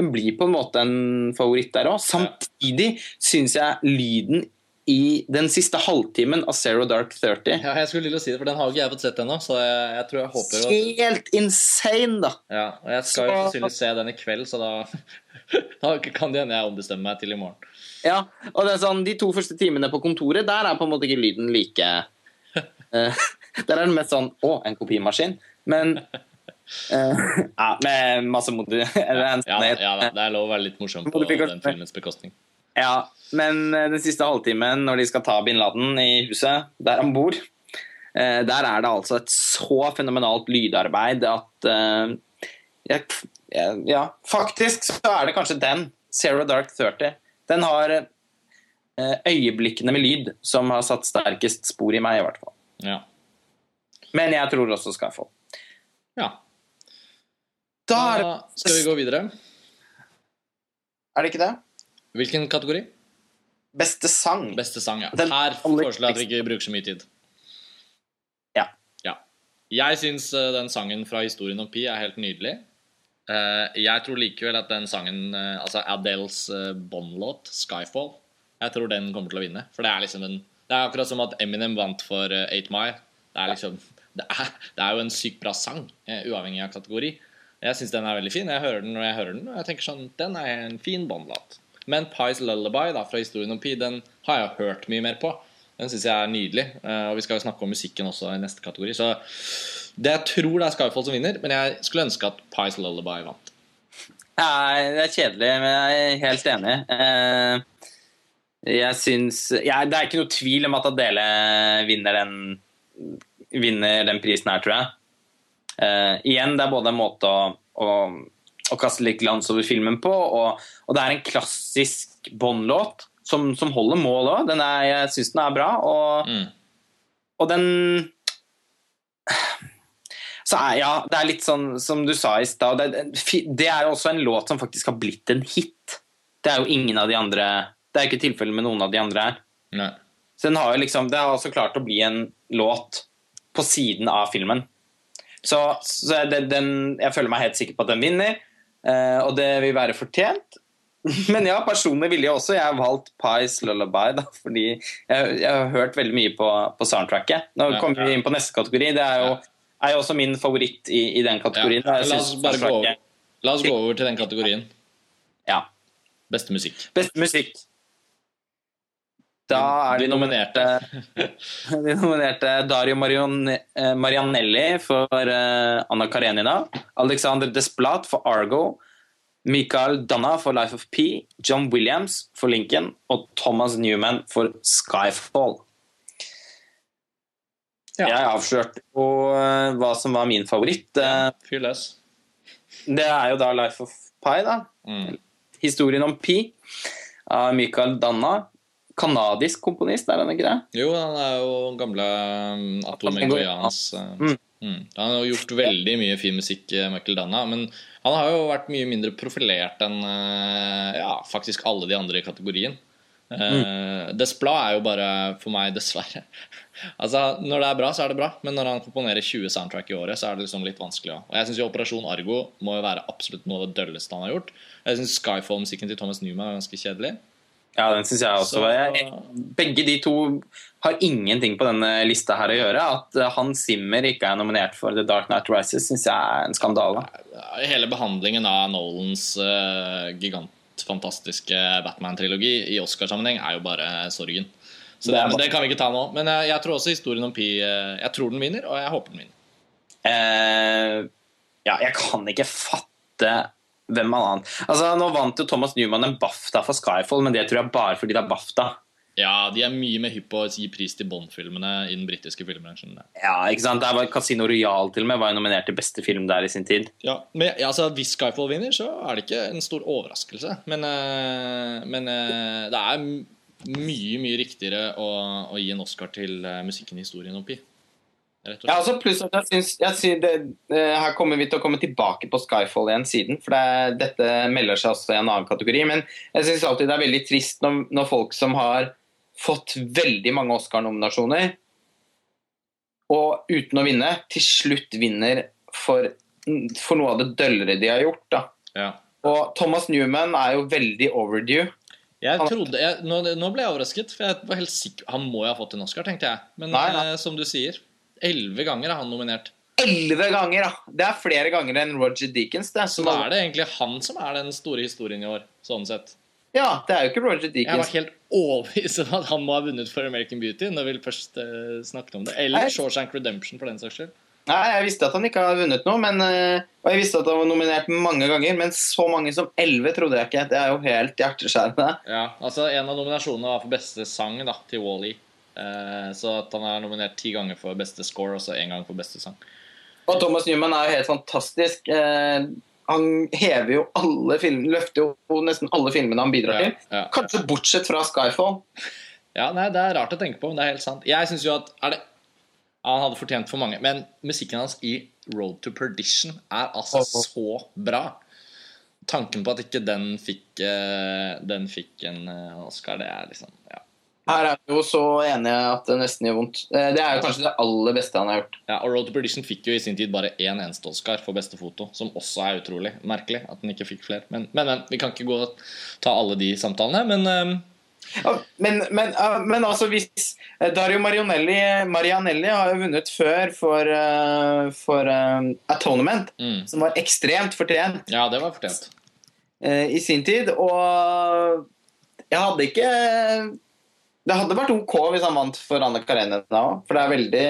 Den blir på en måte en favoritt der òg. Samtidig syns jeg lyden i den siste halvtimen av Zero Dark 30 Ja, jeg skulle å si det, for den har ikke jeg fått sett ennå. Så jeg, jeg, tror jeg håper. Helt insane, da! Ja, og Jeg skal jo sannsynligvis se den i kveld, så da, (laughs) da kan det hende jeg ombestemmer meg til i morgen. Ja, og det er sånn, De to første timene på kontoret, der er på en måte ikke lyden like uh, (laughs) Der er det mest sånn Å, en kopimaskin. Men uh, (laughs) ja, Med masse modi... (laughs) Ja, ja, ja, det er lov å være litt morsom på den filmens bekostning. Ja, men eh, den siste halvtimen når de skal ta bin Laden i huset der han bor, uh, der er det altså et så fenomenalt lydarbeid at jeg, ja, faktisk så er det kanskje den, Zero Dark 30 den har eh, øyeblikkene med lyd som har satt sterkest spor i meg, i hvert fall. Ja. Men jeg tror også Skyfall. Ja. Da, da skal vi gå videre. Er det ikke det? Hvilken kategori? Beste sang. Beste sang, ja. Den Her foreslår jeg at vi ikke bruker så mye tid. Ja. ja. Jeg syns eh, den sangen fra historien om Pi er helt nydelig. Uh, jeg tror likevel at den sangen, uh, altså Adeles Bond-låt, 'Skyfall', jeg tror den kommer til å vinne. For det er liksom en Det er akkurat som at Eminem vant for uh, 8 Mile. Det er liksom Det er, det er jo en sykt bra sang, uavhengig av kategori. Jeg syns den er veldig fin. Jeg hører den når jeg hører den, og jeg tenker sånn Den er en fin Bond-låt. Men Pies Lullaby da, fra historien om Pi, den har jeg hørt mye mer på. Den syns jeg er nydelig. og vi skal snakke om musikken også i neste kategori. Så det jeg tror det er Skyfall som vinner, men jeg skulle ønske at Pies Lullaby vant. Ja, det er kjedelig, men jeg er helt enig. Eh, jeg syns Det er ikke noe tvil om at Adele vinner den, vinner den prisen her, tror jeg. Uh, igjen, det er både en måte å, å, å kaste litt glans over filmen på, og, og det er en klassisk Bond-låt som, som, holder mål òg. Jeg syns den er bra, og, mm. og den så er, ja, det er litt sånn som du sa i stad. Det, det, er også en låt som faktisk har blitt en hit. Det er jo ingen av de andre Det er ikke tilfellet med noen av de andre her. Nei. Så den har jo liksom, det har også klart å bli en låt på siden av filmen. Så, så det, den, jeg føler meg helt sikker på at den vinner, eh, og det vil være fortjent. (laughs) Men ja, personlig ville jeg også. Jeg har valgt Pies Lullaby, da, fordi jeg, jeg har hørt veldig mye på, på soundtracket. Nå kommer vi inn på neste kategori. Det er jo, er jo også min favoritt i, i den kategorien. Ja, la oss bare gå over. La oss gå over til den kategorien. Ja. Beste musikk. Beste musikk. Da er De nominerte. (laughs) De nominerte Dario Marion- eh, Marianelli for eh, Anna Karenina, Alexander Desplat for Argo, Michael Donna for Life of P, John Williams for Lincoln og Thomas Newman for Skyfall. Ja. Jeg avslørte jo eh, hva som var min favoritt. Eh, Fyr løs. Det er jo da Life of Pi, da. Mm. Historien om Pi av Michael Danna. Kanadisk komponist, er han ikke det? Jo, han er jo gamle Atom Atomic uh, Mm. mm. Han har gjort veldig mye fin musikk, uh, Michael Danna. Men han har jo vært mye mindre profilert enn uh, ja, faktisk alle de andre i kategorien. Uh, Desplat er jo bare for meg, (laughs) dessverre Altså, Når det er bra, så er det bra. Men når han komponerer 20 soundtrack i året, så er det liksom litt vanskelig også. Og jeg syns Operasjon Argo må jo være absolutt noe av det dølleste han har gjort. Jeg syns Skyfall-musikken til Thomas Newman er ganske kjedelig. Ja, den syns jeg også. Så- jeg, begge de to har ingenting på denne lista her å gjøre. At eh, Hans Zimmer ikke er nominert for The Dark Night Rises, syns jeg er en skandale. Hele behandlingen av Nolans uh, gigantfantastiske Batman-trilogi i Oscarsammenheng er jo bare sorgen. Så Det det, kan vi ikke ta nå. Men jeg, jeg tror også historien om Pi uh, Jeg tror den vinner, og jeg håper den vinner. Uh, ja, jeg kan ikke fatte hvem annen Altså, Nå vant jo Thomas Newman en BAFTA for Skyfall, men det tror jeg bare fordi det er BAFTA. Ja, de er mye mer hypp på å gi pris til Bond-filmene i den britiske filmbransjen. Ja, ikke sant? Der var Casino Royal til og med var jo nominert til beste film der i sin tid. Ja, men ja, altså, Hvis Skyfall vinner, så er det ikke en stor overraskelse. Men, eh, men eh, det er mye, mye riktigere å, å gi en Oscar til eh, musikken i historien om Pi. Rett og Ja, altså pluss at jeg synes, jeg synes det, eh, Her kommer vi til å komme tilbake på Skyfall igjen siden, for det, dette melder seg også i en annen kategori. Men jeg syns alltid det er veldig trist når, når folk som har fått veldig mange Oscar-nominasjoner, og uten å vinne, til slutt vinner for, for noe av det døllere de har gjort. da. Ja. Og Thomas Newman er jo veldig overdue. Jeg trodde, jeg, nå, nå ble jeg overrasket, for jeg var helt sikker Han må jo ha fått en Oscar, tenkte jeg. Men Nei, nei. eh, som du sier, elleve ganger er han nominert. Elleve ganger! da. Det er flere ganger enn Roger Deakins. Det. Så da er det egentlig han som er den store historien i år. sånn sett. Ja, det er jo ikke Roger Deakins. Jeg var helt overbevist om at han må ha vunnet for American Beauty. når vi først uh, snakket om det Eller Nei. Shawshank Redemption, for den saks skyld. Nei, Jeg visste at han ikke har vunnet noe, men, eh, og jeg visste at han var nominert mange ganger, men så mange som elleve trodde jeg ikke. Det er jo helt hjerteskjærende. Ja, altså En av nominasjonene var for beste sang da, til Wall-E. Så at han er nominert ti ganger for beste score og så én gang for beste sang. Og Thomas Newman er jo helt fantastisk. Eh, han hever jo alle filmene, løfter jo nesten alle filmene han bidrar til. ja. Kanskje bortsett fra Skyfall. Ja, nei, Det er rart å tenke på, men det er helt sant. Jeg synes jo at det, Han hadde fortjent for mange, men musikken hans i Road to Perdition er altså så bra. Tanken på at ikke den fikk, eh, den fikk en eh, Oscar, det er liksom ja. Her er vi jo så enige at det nesten gjør vondt. Eh, det er jo kanskje det aller beste han har gjort. ja. Og Road to Perdition fikk jo i sin tid bare én eneste Oscar for beste foto, som også er utrolig merkelig at den ikke fikk flere. Men, men, men vi kan ikke gå og ta alle de samtalene. Men eh, Ja, men, men, men altså hvis eh, Dario Marianelli, Marianelli har jo vunnet før for, eh, for eh, Atonement, mm, som var ekstremt fortjent. ja, det var fortjent. i sin tid. Og jeg hadde ikke Det hadde vært OK hvis han vant for Anne Karenina òg, for det er veldig,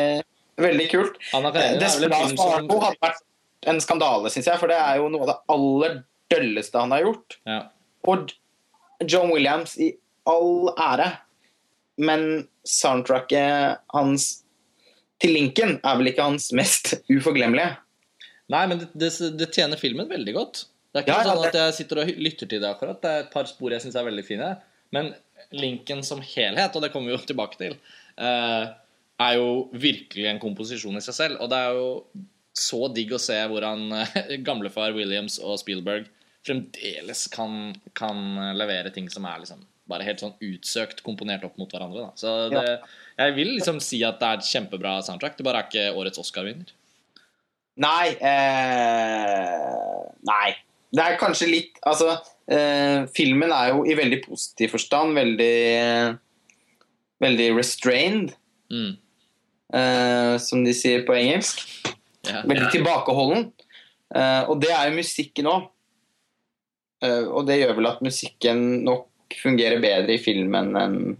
veldig kult. Anna Karenina er vel en film som hadde vært en skandale, syns jeg, for det er jo noe av det aller dølleste han har gjort. ja. Og John Williams i all ære, men soundtracket hans til Lincoln er vel ikke hans mest (laughs) uforglemmelige. Nei, men det, det, det tjener filmen veldig godt. Det er ikke ja, sånn at jeg sitter og lytter til det akkurat. Det er et par spor jeg syns er veldig fine. Men Lincoln som helhet, og det kommer vi jo tilbake til, eh, er jo virkelig en komposisjon i seg selv. Og det er jo så digg å se hvordan eh, gamlefar Williams og Spielberg fremdeles kan, kan levere ting som er liksom bare helt sånn utsøkt komponert opp mot hverandre. Da. Så det, jeg vil liksom si at det er et kjempebra soundtrack. Det bare er ikke årets Oscar-vinner. Nei eh, Nei. Det er kanskje litt Altså, eh, filmen er jo i veldig positiv forstand veldig Veldig restrained, Mm. eh, som de sier på engelsk. Yeah. Veldig tilbakeholden. Eh, og det er jo musikken òg. Eh, og det gjør vel at musikken nok fungerer bedre i filmen enn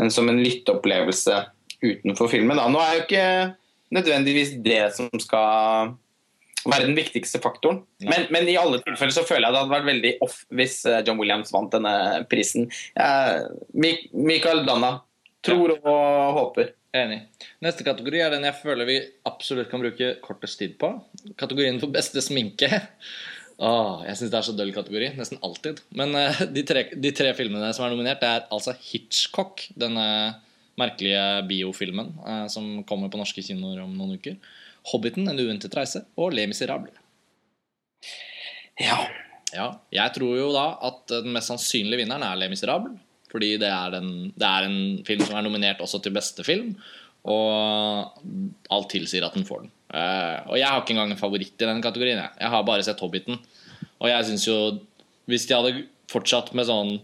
enn som en lytteopplevelse utenfor filmen. Da. Nå er jo ikke nødvendigvis det som skal være den viktigste faktoren. Men, men i alle tilfeller så føler jeg det hadde vært veldig off hvis eh, John Williams vant denne prisen. Eh, Michael Danna tror og håper. Enig. Neste kategori er den jeg føler vi absolutt kan bruke kortest tid på. Kategorien for beste sminke. Åh, jeg syns det er så døll kategori. Nesten alltid. Men uh, de, tre, de tre filmene som er nominert, det er altså Hitchcock. Denne merkelige biofilmen uh, som kommer på norske kinoer om noen uker. Hobbiten, En uventet reise. Og Le Miserable. Ja. Ja, jeg tror jo da at den mest sannsynlige vinneren er Le Miserable. Fordi det er, en, det er en film som er nominert også til beste film. Og alt tilsier at den får den. Eh, og jeg har ikke engang en favoritt i den kategorien. Jeg, jeg har bare sett Hobbiten. Og jeg syns jo Hvis de hadde fortsatt med sånn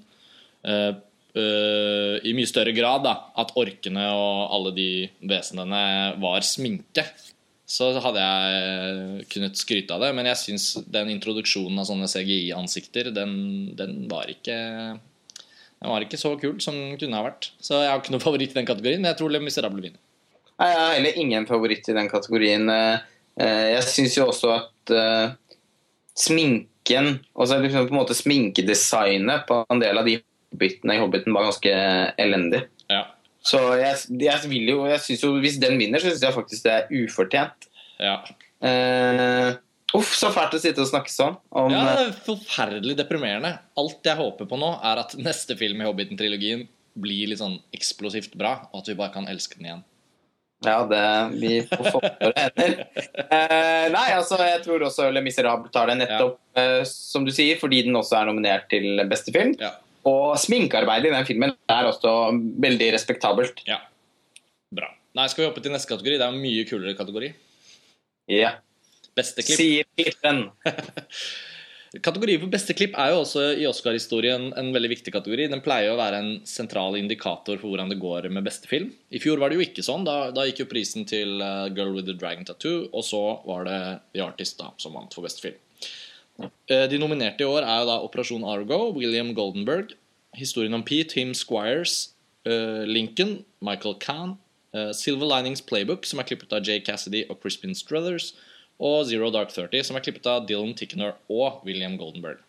uh, Uh, I mye større grad da at orkene og alle de vesenene var sminke, så hadde jeg kunnet skryte av det. Men jeg syns den introduksjonen av sånne CGI-ansikter, den, den var ikke den var ikke så kul som den kunne ha vært. Så jeg har ikke noen favoritt i den kategorien. Men jeg tror Le Miserable vinner. Nei, Jeg har heller ingen favoritt i den kategorien. Eh, eh, Jeg syns jo også at eh, sminken Altså liksom på en måte sminkedesignet på en del av de hobbitene i Hobbiten var ganske elendig. Ja. Så jeg, jeg vil jo jeg synes jo Hvis den vinner, så syns jeg faktisk det er ufortjent. Ja. Uh, uff, så fælt å sitte og snakke sånn om ja, det er forferdelig deprimerende. Alt jeg håper på nå, er at neste film i Hobbiten-trilogien blir litt sånn eksplosivt bra, og at vi bare kan elske den igjen. Ja, det vi får få våre hender. Uh, nei, altså, jeg tror også Le Miserable tar det nettopp, eh, som du sier, fordi den også er nominert til beste film. Ja. Og sminkearbeidet i den filmen er også veldig respektabelt. ja. Bra. Nei, skal vi hoppe til neste kategori? Det er en mye kulere kategori. Ja. Beste klipp. Sier klippen. (laughs) Kategori for beste klipp er jo også i Oscar-historien en veldig viktig kategori. Den pleier å være en sentral indikator for hvordan det går med beste film. I fjor var det jo ikke sånn. Da, da gikk jo prisen til uh, Girl with the Dragon Tattoo, og så var det The Artist da, som vant for beste film. Eh, De nominerte i år er jo da Operasjon Argo, William Goldenberg, Historien om Pete, Tim Squires, eh, Lincoln, Michael Kahn, eh, Silver Linings Playbook, som er klippet av Jay Cassidy og Crispin Struthers, og Zero Dark Thirty, som er klippet av Dylan Tickner og William Goldenberg.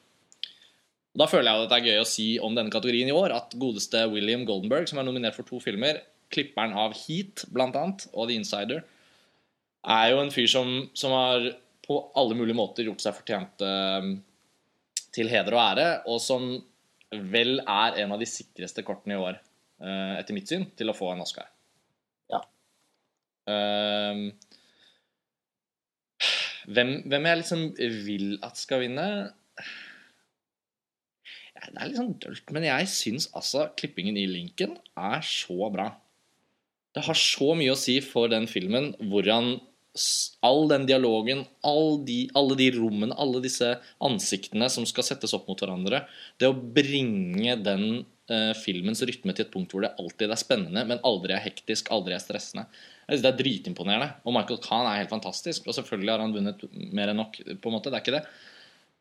Da føler jeg at det er gøy å si om denne kategorien i år at godeste William Goldenberg, som er nominert for to filmer, klipperen av Heat blant annet, og The Insider, er jo en fyr som, som har på alle mulige måter gjort seg fortjent eh, til heder og ære, og som vel er en av de sikreste kortene i år, eh, etter mitt syn, til å få en Oscar. Ja. Eh, hvem, hvem jeg liksom vil at skal vinne Det er litt sånn dølt, men jeg syns altså klippingen i Lincoln er så bra. Det har så mye å si for den filmen hvordan all den dialogen, all de, alle de rommene, alle disse ansiktene som skal settes opp mot hverandre Det å bringe den eh, filmens rytme til et punkt hvor det alltid er spennende, men aldri er hektisk, aldri er stressende. Det er dritimponerende. Og Michael Khan er helt fantastisk. Og selvfølgelig har han vunnet mer enn nok, på en måte. Det er ikke det.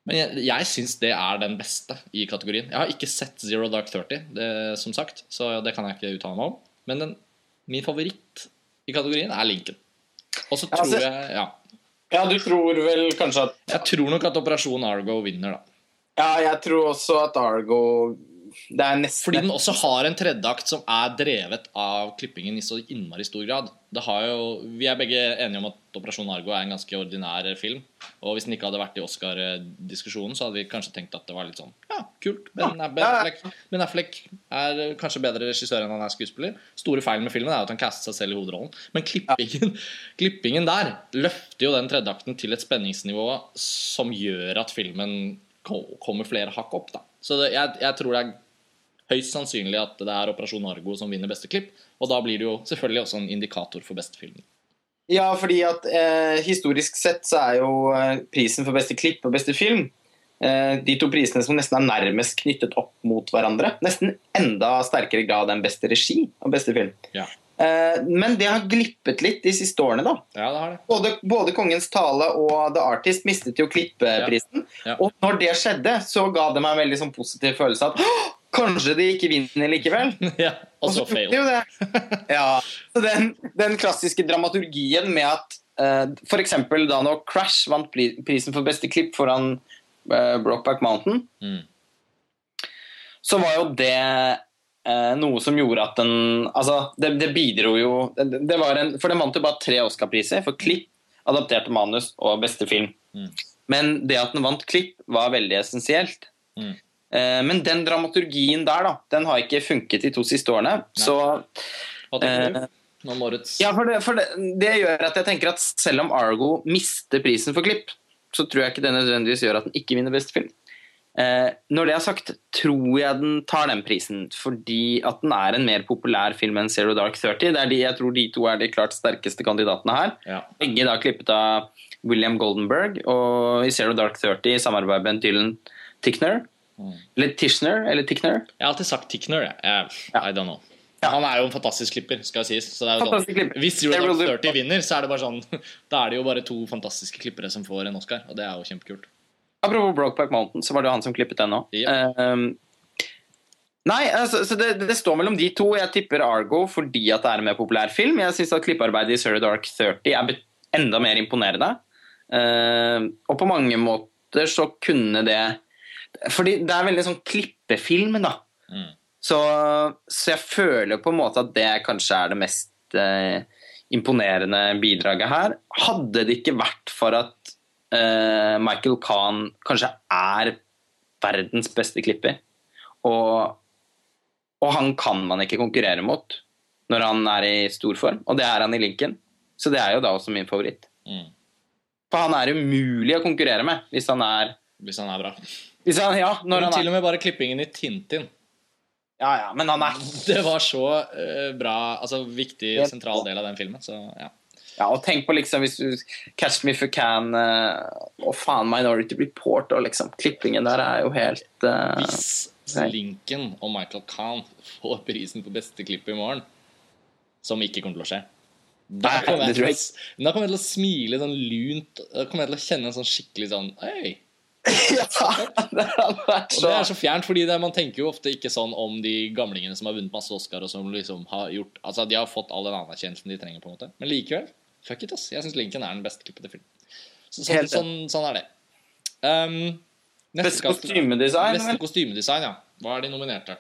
Men jeg, jeg syns det er den beste i kategorien. Jeg har ikke sett Zero Dark Thirty, det, som sagt, så det kan jeg ikke uttale meg om. Men den, min favoritt i kategorien er Lincoln. Og så tror altså- jeg Ja. Ja, du tror vel kanskje at Jeg tror nok at Operasjon Argo vinner, da. Ja, jeg tror også at Argo Nesten Fordi den også har en tredjeakt som er drevet av klippingen i så innmari stor grad. Det har jo, vi er begge enige om at Operasjon Argo er en ganske ordinær film. Og hvis den ikke hadde vært i Oscar-diskusjonen, så hadde vi kanskje tenkt at det var litt sånn Ja, kult. Ben, ben. Affleck, ben Affleck er kanskje bedre regissør enn han er skuespiller. Store feil med filmen er at han castet seg selv i hovedrollen. Men klippingen, klippingen der løfter jo den tredjeakten til et spenningsnivå som gjør at filmen kommer flere hakk opp. da. Så det, jeg, jeg tror det er høyst sannsynlig at det er Operasjon Argo som vinner beste klipp. Og da blir det jo selvfølgelig også en indikator for beste film. Ja, fordi at eh, historisk sett så er jo eh, prisen for beste klipp og beste film eh, de to prisene som nesten er nærmest knyttet opp mot hverandre. Nesten enda sterkere grad enn beste regi og beste film. Ja. Eh, men det har glippet litt de siste årene, da. Ja, det har det. Både, både Kongens tale og The Artist mistet jo klippeprisen. Ja. Ja. Og når det skjedde, så ga det meg en veldig sånn positiv følelse at «Åh, kanskje de ikke vinner likevel. (laughs) ja, og så fail. (laughs) Ja. Så den, den klassiske dramaturgien med at uh, f.eks. da når Crash vant prisen for beste klipp foran uh, Brokeback Mountain, Mm. så var jo det uh, noe som gjorde at den Altså, det, det bidro jo det, det var en, For den vant jo bare tre Oscar-priser for klipp, adapterte manus og beste film. Mm. Men det at den vant klipp, var veldig essensielt. Mm. Eh, men den dramaturgien der, da, den har ikke funket de to siste årene. Så Hva Eh, ja, for, det, for det, det gjør at jeg tenker at selv om Argo mister prisen for klipp, så tror jeg ikke det nødvendigvis gjør at den ikke vinner beste film. Eh, når det er sagt, tror jeg den tar den prisen fordi at den er en mer populær film enn Zero Dark 30. Det er de, jeg tror de to er de klart sterkeste kandidatene her. Ja. Begge da klippet av William Goldenberg, og i Zero Dark 30 i samarbeid med Dylan Tickner. Mm. Eller Tishner, eller Tickner. Jeg har alltid sagt Tickner, jeg. jeg. I don't know. Ja. Han er jo en fantastisk klipper, skal sies. Så sånn, hvis Dark will 30 vinner, så er det bare sånn (laughs) Da er det jo bare to fantastiske klippere som får en Oscar, og det er jo kjempekult. Apropos Brokeback Mountain, så var det jo han som klippet den òg. Ja. nei, altså, det, det står mellom de to. Jeg tipper Argo fordi at det er en mer populær film. Jeg syns at klippearbeidet i Surrey Dark 30 er enda mer imponerende. Uh, og på mange måter så kunne det Fordi det er veldig sånn klippefilm, da. Mm. Så, så jeg føler på en måte at det kanskje er det mest eh, imponerende bidraget her. Hadde det ikke vært for at eh, Michael Kahn kanskje er verdens beste klipper, og, og han kan man ikke konkurrere mot når han er i stor form, og det er han i Lincoln. Så det er jo da også min favoritt. Mm. For han er umulig å konkurrere med hvis han er Hvis han er bra. Hvis han, Ja, når han er til og med bare klippingen i Tintin. Ja, ja, men han er (laughs) Det var så uh, bra Altså viktig, sentral del av den filmen. Så ja. Ja, og tenk på liksom hvis du Catch Me If You Can eh, og faen Minority Report og liksom Klippingen der er jo helt uh, Hvis Lincoln og Michael Kahn får prisen på beste klipp i morgen, som ikke kommer til å skje da kommer, jeg til å, da kommer jeg til å smile sånn lunt. Da kommer jeg til å kjenne en sånn skikkelig sånn Hei! (laughs) Ja, det hadde vært Og så det er så fjernt, fordi det, man tenker jo ofte ikke sånn om de gamlingene som har vunnet masse Oscar, og som liksom har gjort Altså, de har fått all den anerkjennelsen de trenger, på en måte. Men likevel, fuck it, ass. Jeg syns Lincoln er den beste klippede filmen. Så, sånn, Helt sånn, sånn er det. Um, neste Beste kostymedesign, Beste kostymedesign, ja. Hva er de nominerte?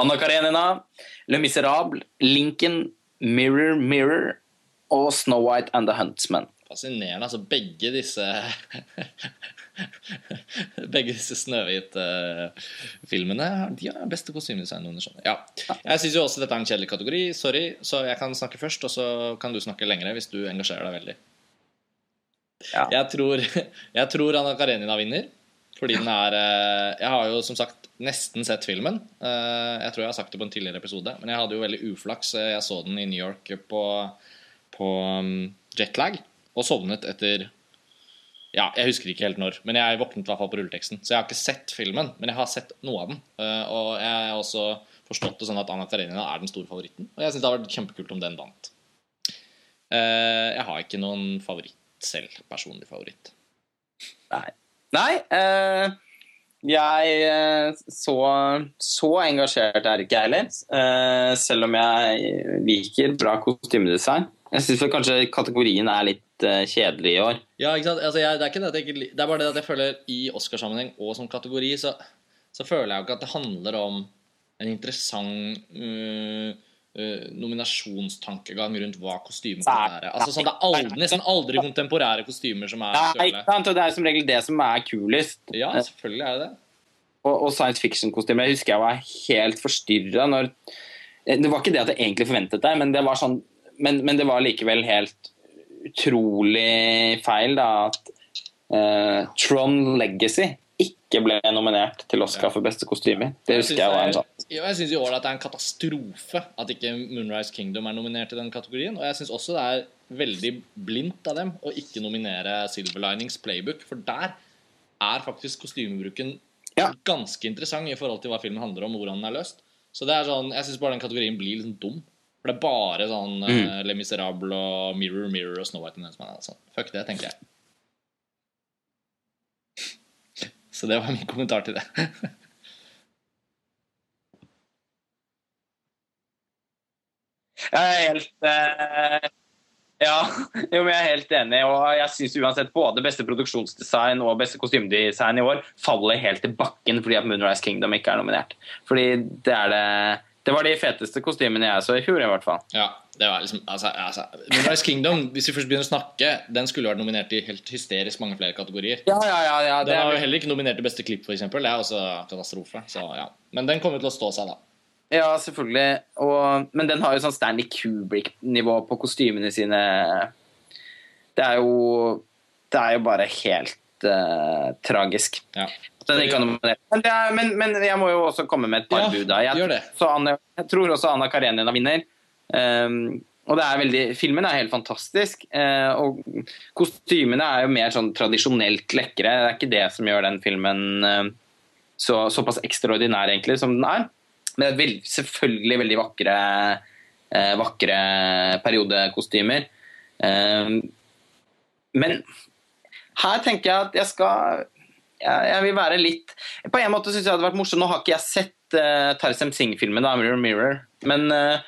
Anna Karenina, Le Miserable, Lincoln, Mirror Mirror og Snow White and the Huntsman. Fascinerende. Altså, begge disse (laughs) (laughs) Begge disse Snøhvit-filmene De har beste kostymedesign. Ja. Jeg syns også dette er en kjedelig kategori. Sorry, så jeg kan snakke først, og så kan du snakke lengre hvis du engasjerer deg veldig. Ja. Jeg, tror, (laughs) jeg tror Anna Karenina vinner. Fordi den er eh, Jeg har jo som sagt nesten sett filmen. Eh, Jeg tror jeg har sagt det på en tidligere episode, men jeg hadde jo veldig uflaks. Jeg så den i New York på, på um, jetlag og sovnet etter Ja, jeg husker ikke helt når, men jeg våknet i hvert fall på rulleteksten. Så jeg har ikke sett filmen, men jeg har sett noe av den. Eh, Og jeg har også forstått det sånn at Anna Karenina er den store favoritten. Og jeg syns det hadde vært kjempekult om den vant. Eh, Jeg har ikke noen favoritt selv. Personlig favoritt. Nei. Nei eh, jeg eh, så, så engasjert er ikke jeg heller. Eh, selv om jeg liker bra kostymedesign. Jeg syns kanskje kategorien er litt eh, kjedelig i år. Ja, ikke sant? Altså, jeg, det, er ikke det, at jeg ikke, det er bare det at jeg føler i Oscarsammenheng og som kategori, så, så føler jeg jo ikke at det handler om en interessant uh, uh, nominasjonstankegang rundt hva kostymer kan være. Altså, sånn, det er aldri, nesten aldri kontemporære kostymer som er Nei, ikke sant? Og det er som regel det som er kulest. Ja, selvfølgelig er det det. Og, og science fiction-kostymer. Jeg husker jeg var helt forstyrra når Det var ikke det at jeg egentlig forventet det, men det var sånn men, men det var likevel helt utrolig feil da at uh, Tron Legacy ikke ble nominert til Oscar for beste kostymer. Det husker jeg var en sånn jeg syns i år at det er en katastrofe at ikke Moonrise Kingdom er nominert i den kategorien. Og jeg syns også det er veldig blindt av dem å ikke nominere Silver Linings Playbook, for der er faktisk kostymebruken Ja. ganske interessant i forhold til hva filmen handler om, og hvordan den er løst. Så det er sånn, jeg syns bare den kategorien blir litt sånn dum. For det er bare sånn Mm. uh, Le Miserable og Mirror Mirror og Snow White and sånn. Huntsman. Fuck det, tenker jeg. (laughs) Så det var min kommentar til det. (laughs) Jeg er helt uh, Ja, (laughs) jo, men jeg er helt enig. Og jeg syns uansett både beste produksjonsdesign og beste kostymedesign i år faller helt til bakken fordi at Moonrise Kingdom ikke er nominert. Fordi det er det Det var de feteste kostymene jeg så i fjor, i hvert fall. Ja, det var liksom altså, altså, Moonrise Kingdom, hvis vi først begynner å snakke, den skulle vært nominert i helt hysterisk mange flere kategorier. Ja, ja, ja, ja det Den var jo er, heller ikke nominert til beste klipp, f.eks. Det er også katastrofe. Så, ja. Men den kommer til å stå seg, da. ja selvfølgelig. Og, men den har jo sånn Stanley Kubrick-nivå på kostymene sine. Det er jo Det er jo bare helt eh, tragisk. Ja. Men, er, men, men jeg må jo også komme med et par Ja, bud. Jeg, gjør det. så Anne, jeg tror også Anna Karenina vinner. Um, og det er veldig, Filmen er helt fantastisk. Uh, og kostymene er jo mer sånn tradisjonelt lekre. Det er ikke det som gjør den filmen uh, så, såpass ekstraordinær egentlig som den er. Men det er veld, selvfølgelig veldig vakre, uh, vakre periodekostymer. Um, men her tenker jeg at jeg skal jeg, jeg vil være litt På en måte syns jeg det hadde vært morsomt. Nå har ikke jeg sett uh, Tarsem Singh-filmen, da, Mirror Mirror. Men eh,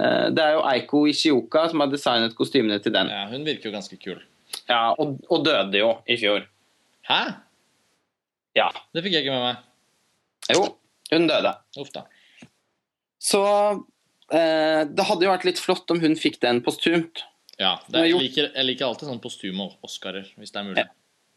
eh, det er jo Eiko Ishioka som har designet kostymene til den. Ja, hun virker jo ganske kul. Ja, og, og døde jo i fjor. Hæ? Ja. Det fikk jeg ikke med meg. Jo, hun døde. Uff da. Så eh, det hadde jo vært litt flott om hun fikk den postumt. Ja, har jeg, liker, jeg liker alltid sånn postume Oscarer, hvis det er mulig.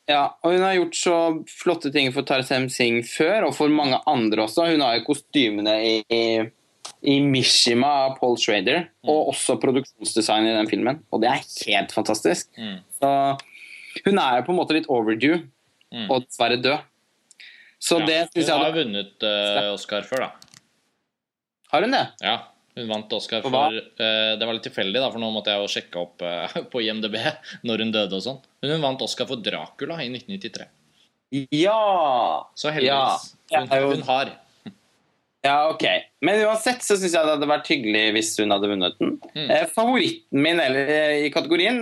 Ja, og hun har gjort så flotte ting for Tarsem Singh før, og for mange andre også. Hun har jo kostymene i, i, Mishima av Paul Schrader, og også produksjonsdesign i den filmen. Og det er helt fantastisk. Mm. Så hun er jo på en måte litt overdue, Mm. og dessverre død. Så Ja, det syns jeg Hun har vunnet uh, Oscar før, da. Har hun det? Ja, hun vant Oscar For eh, Det var litt tilfeldig, da, for nå måtte jeg jo sjekke opp eh, (laughs) på IMDb når hun døde og sånn. Men hun vant Oscar for Dracula i 1993. Ja! Så heldigvis. Ja, Hun, hun har. (laughs) Ja, ok. Men uansett så syns jeg det hadde vært hyggelig hvis hun hadde vunnet den. Mm. Eh, favoritten min eller, i kategorien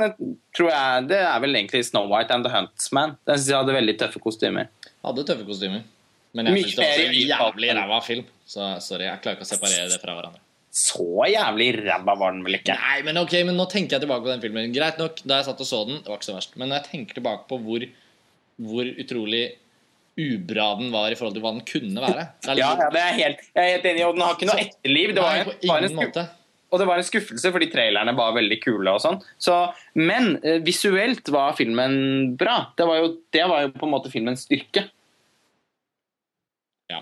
tror jeg det er vel egentlig Snow White and the Huntsman. Den syns jeg hadde veldig tøffe kostymer. Hadde tøffe kostymer. Men jeg syns det var en jævlig ræva film. Så sorry, jeg klarer ikke å separere det fra hverandre. Så jævlig ræva var den vel ikke? Nei, men ok, men nå tenker jeg tilbake på den filmen. Greit nok, da jeg satt og så den, det var ikke så verst. Men når jeg tenker tilbake på hvor, hvor utrolig ubra den var i forhold til hva den kunne være det er Ja, ja, det er helt, jeg er helt enig. Og den har ikke noe etterliv. Det var, Nei, var en måte. og det var en skuffelse fordi trailerne var veldig kule og sånn. Så, men eh, visuelt var filmen bra. Det var, jo, det var jo på en måte filmens styrke. Ja.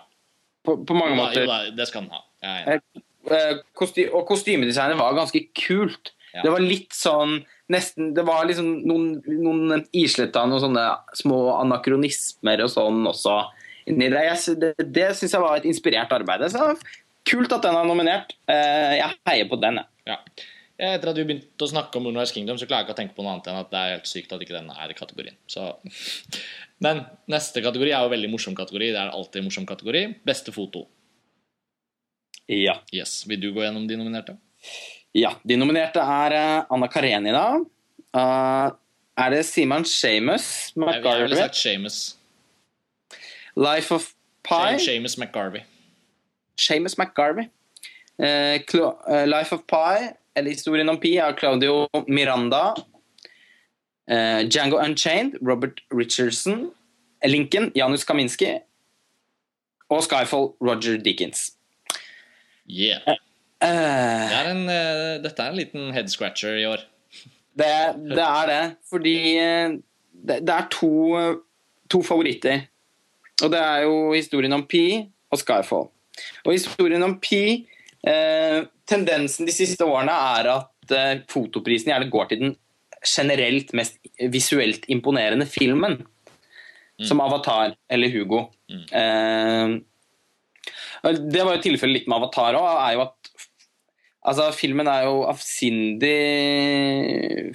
På, på mange ja, måter. jo det skal den ha. Jeg er enig. Eh, kosti og kostymedesignet var ganske kult. Ja. Det var litt sånn nesten, Det var liksom noen, noen isletta noen sånne små anakronismer og sånn også inni det. Det, det syns jeg var et inspirert arbeid. Så kult at den er nominert. Eh, jeg heier på den, jeg. Ja. Etter at vi begynte å snakke om Moonrise Kingdom, så klarer jeg ikke å tenke på noe annet enn at det er helt sykt at ikke den er i kategorien. Så. (laughs) Men neste kategori er jo veldig morsom kategori. Det er alltid en morsom kategori. Beste foto. Ja. Yes. Vil du gå gjennom de nominerte? ja. De nominerte er eh, Anna Karenina. Uh, er det Simon Shamus McGarvey? jeg ville sagt Shamus. Life of Pi? Shamus McGarvey. Seamus McGarvey. Uh, eh, Life of Pi, eller Historien om Pi, av Claudio Miranda. Uh, Django Unchained, Robert Richardson. Lincoln, Janus Kaminski. Og Skyfall, Roger Dickens. Yeah. Eh, Det er en, eh, dette er en liten head scratcher i år. det, det er det, fordi eh, det, det er to, eh, to favoritter. Og det er jo Historien om Pi og Skyfall. Og historien om Pi eh, Tendensen de siste årene er at eh, fotoprisen gjerne går til den generelt mest visuelt imponerende filmen. Som Avatar eller Hugo. Eh, det var jo tilfellet litt med Avatar òg. Altså, Filmen er jo avsindig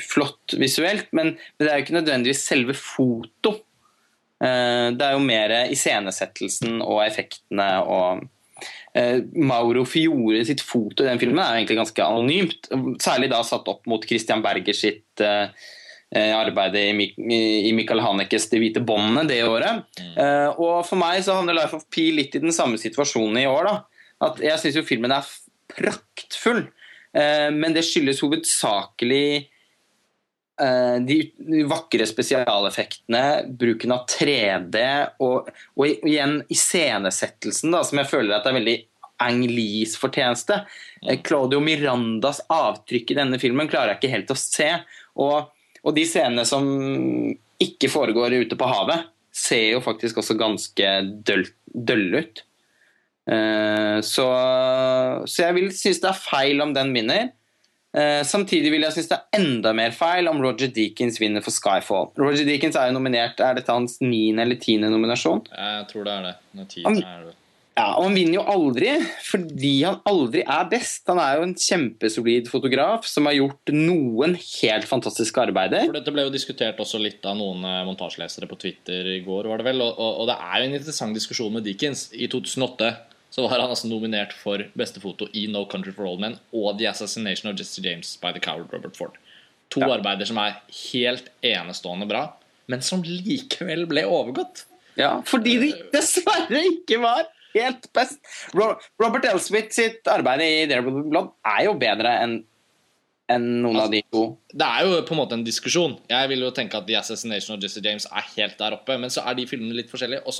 flott visuelt, men, men det er jo ikke nødvendigvis selve foto. Eh, det er jo mer iscenesettelsen og effektene og eh, Mauro Fiore sitt foto i den filmen er jo egentlig ganske anonymt. Særlig da satt opp mot Christian Berger sitt eh, arbeidet i, Michael Hanekes 'De hvite båndene' det året. Mm. og for meg så havner 'Life of Pi' litt i den samme situasjonen i år. da. At jeg syns jo filmen er praktfull. Eh, men det skyldes hovedsakelig eh, de vakre spesialeffektene, bruken av 3D og, og igjen iscenesettelsen, som jeg føler at er veldig Ang Lees fortjeneste. Eh, Claudio Mirandas avtrykk i denne filmen klarer jeg ikke helt å se. Og, og de scenene som ikke foregår ute på havet, ser jo faktisk også ganske dølle ut. Eh, så, så jeg vil synes det er feil om den vinner. Uh, samtidig vil jeg synes det er enda mer feil om Roger Deakins vinner for Skyfall. Roger Deakins er jo nominert Er dette hans niende eller tiende nominasjon? Jeg tror det er det. Han, ja, og han vinner jo aldri fordi han aldri er best. Han er jo en kjempesolid fotograf som har gjort noen helt fantastiske arbeider. For Dette ble jo diskutert også litt av noen eh, montasjelesere på Twitter i går, var det vel. Og, og, og det er jo en interessant diskusjon med Dickens. I 2008 så var han altså nominert for beste foto i No Country for Old Men og The Assassination of Jesse James by The Coward Robert Ford. To ja. arbeider som er helt enestående bra, men som likevel ble overgått. Ja, fordi de dessverre ikke var helt best. Robert Elsmith sitt arbeid i Daredevil Blood er jo bedre enn enn noen altså, av de to. Det er jo på en måte en diskusjon. Jeg vil jo tenke at The Assassination of Jesse James er helt der oppe, men så er de filmene litt forskjellige. Og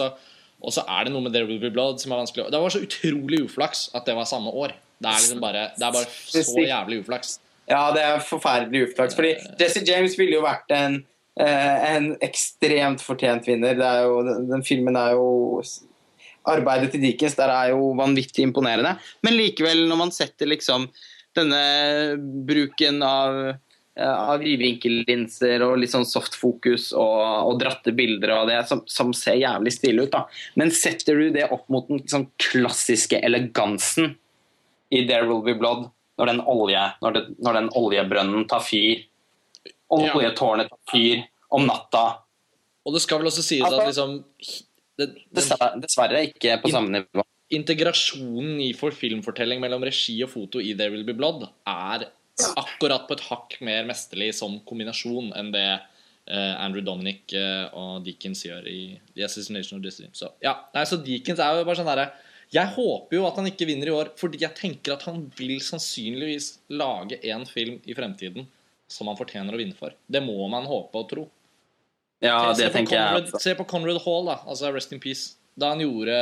så er det noe med There Will Be Blood som er vanskelig Det var så utrolig uflaks at det var samme år. Det er, liksom bare, det er bare så jævlig uflaks. Ja, det er forferdelig uflaks. Fordi Jesse James ville jo vært en, eh, en ekstremt fortjent vinner. Jo, den filmen er jo Arbeidet til Dickens der er jo vanvittig imponerende. Men likevel, når man setter liksom denne bruken av av vidvinkellinser og litt sånn softfokus og, og dratte bilder og det som, som, ser jævlig stilig ut. da. Men setter du det opp mot den liksom, klassiske elegansen i There Will Be Blood, når den, olje, når det, når den oljebrønnen tar fyr, oljetårnet tar fyr om natta Og det skal vel også sies altså, at liksom det, dessverre, dessverre ikke på samme nivå. Integrasjonen i for filmfortelling mellom regi og foto i There Will Be Blood er akkurat på et hakk mer mesterlig som kombinasjon enn det uh, Andrew Dominic uh, og Deakins gjør i The Assassination of Disney. Så ja, nei, så Deakins er jo bare sånn derre Jeg håper jo at han ikke vinner i år, fordi jeg tenker at han vil sannsynligvis lage en film i fremtiden som han fortjener å vinne for. Det må man håpe og tro. Ja, det tenker Conrad, jeg. Se på Conrad Hall, da. Altså Rest in Peace. Da han gjorde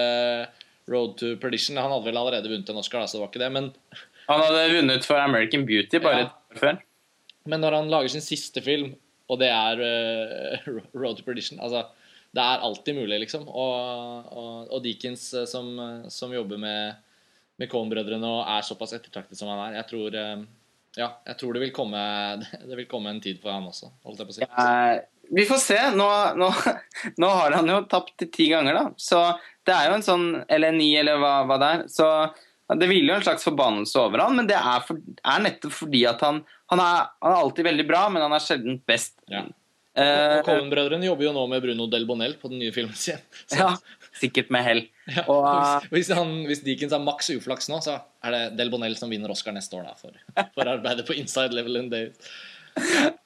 Road to Perdition Han hadde vel allerede vunnet en Oscar, da, så det var ikke det. Men (laughs) han hadde vunnet for American Beauty bare ja. et år før. Men når han lager sin siste film, og det er (laughs) uh, Road to Perdition altså, Det er alltid mulig, liksom. Og, og, og Deakins, uh, som, uh, som, jobber med, med Cohn-brødrene og er såpass ettertraktet som han er, jeg tror, ja, jeg tror det, vil komme, (laughs) det vil komme en tid for han også, holdt jeg på å si. Vi får se. Nå, nå, nå, har han jo tapt ti ganger, da. Så det er jo en sånn Eller ni, eller hva, hva det er. Så det hviler jo en slags forbannelse over han, men det er, for, er nettopp fordi at han, han, er, han, er, alltid veldig bra, men han er sjelden best. Ja. Uh, Coven-brødrene jobber jo nå med Bruno Del Bonel på den nye filmen sin. (laughs) Ja, sikkert med hell. (laughs) Ja, hvis, hvis, han, hvis Deakins har maks uflaks nå, så er det Del Bonel som vinner Oscar neste år da, for, for arbeidet på Inside Level in Days. (laughs)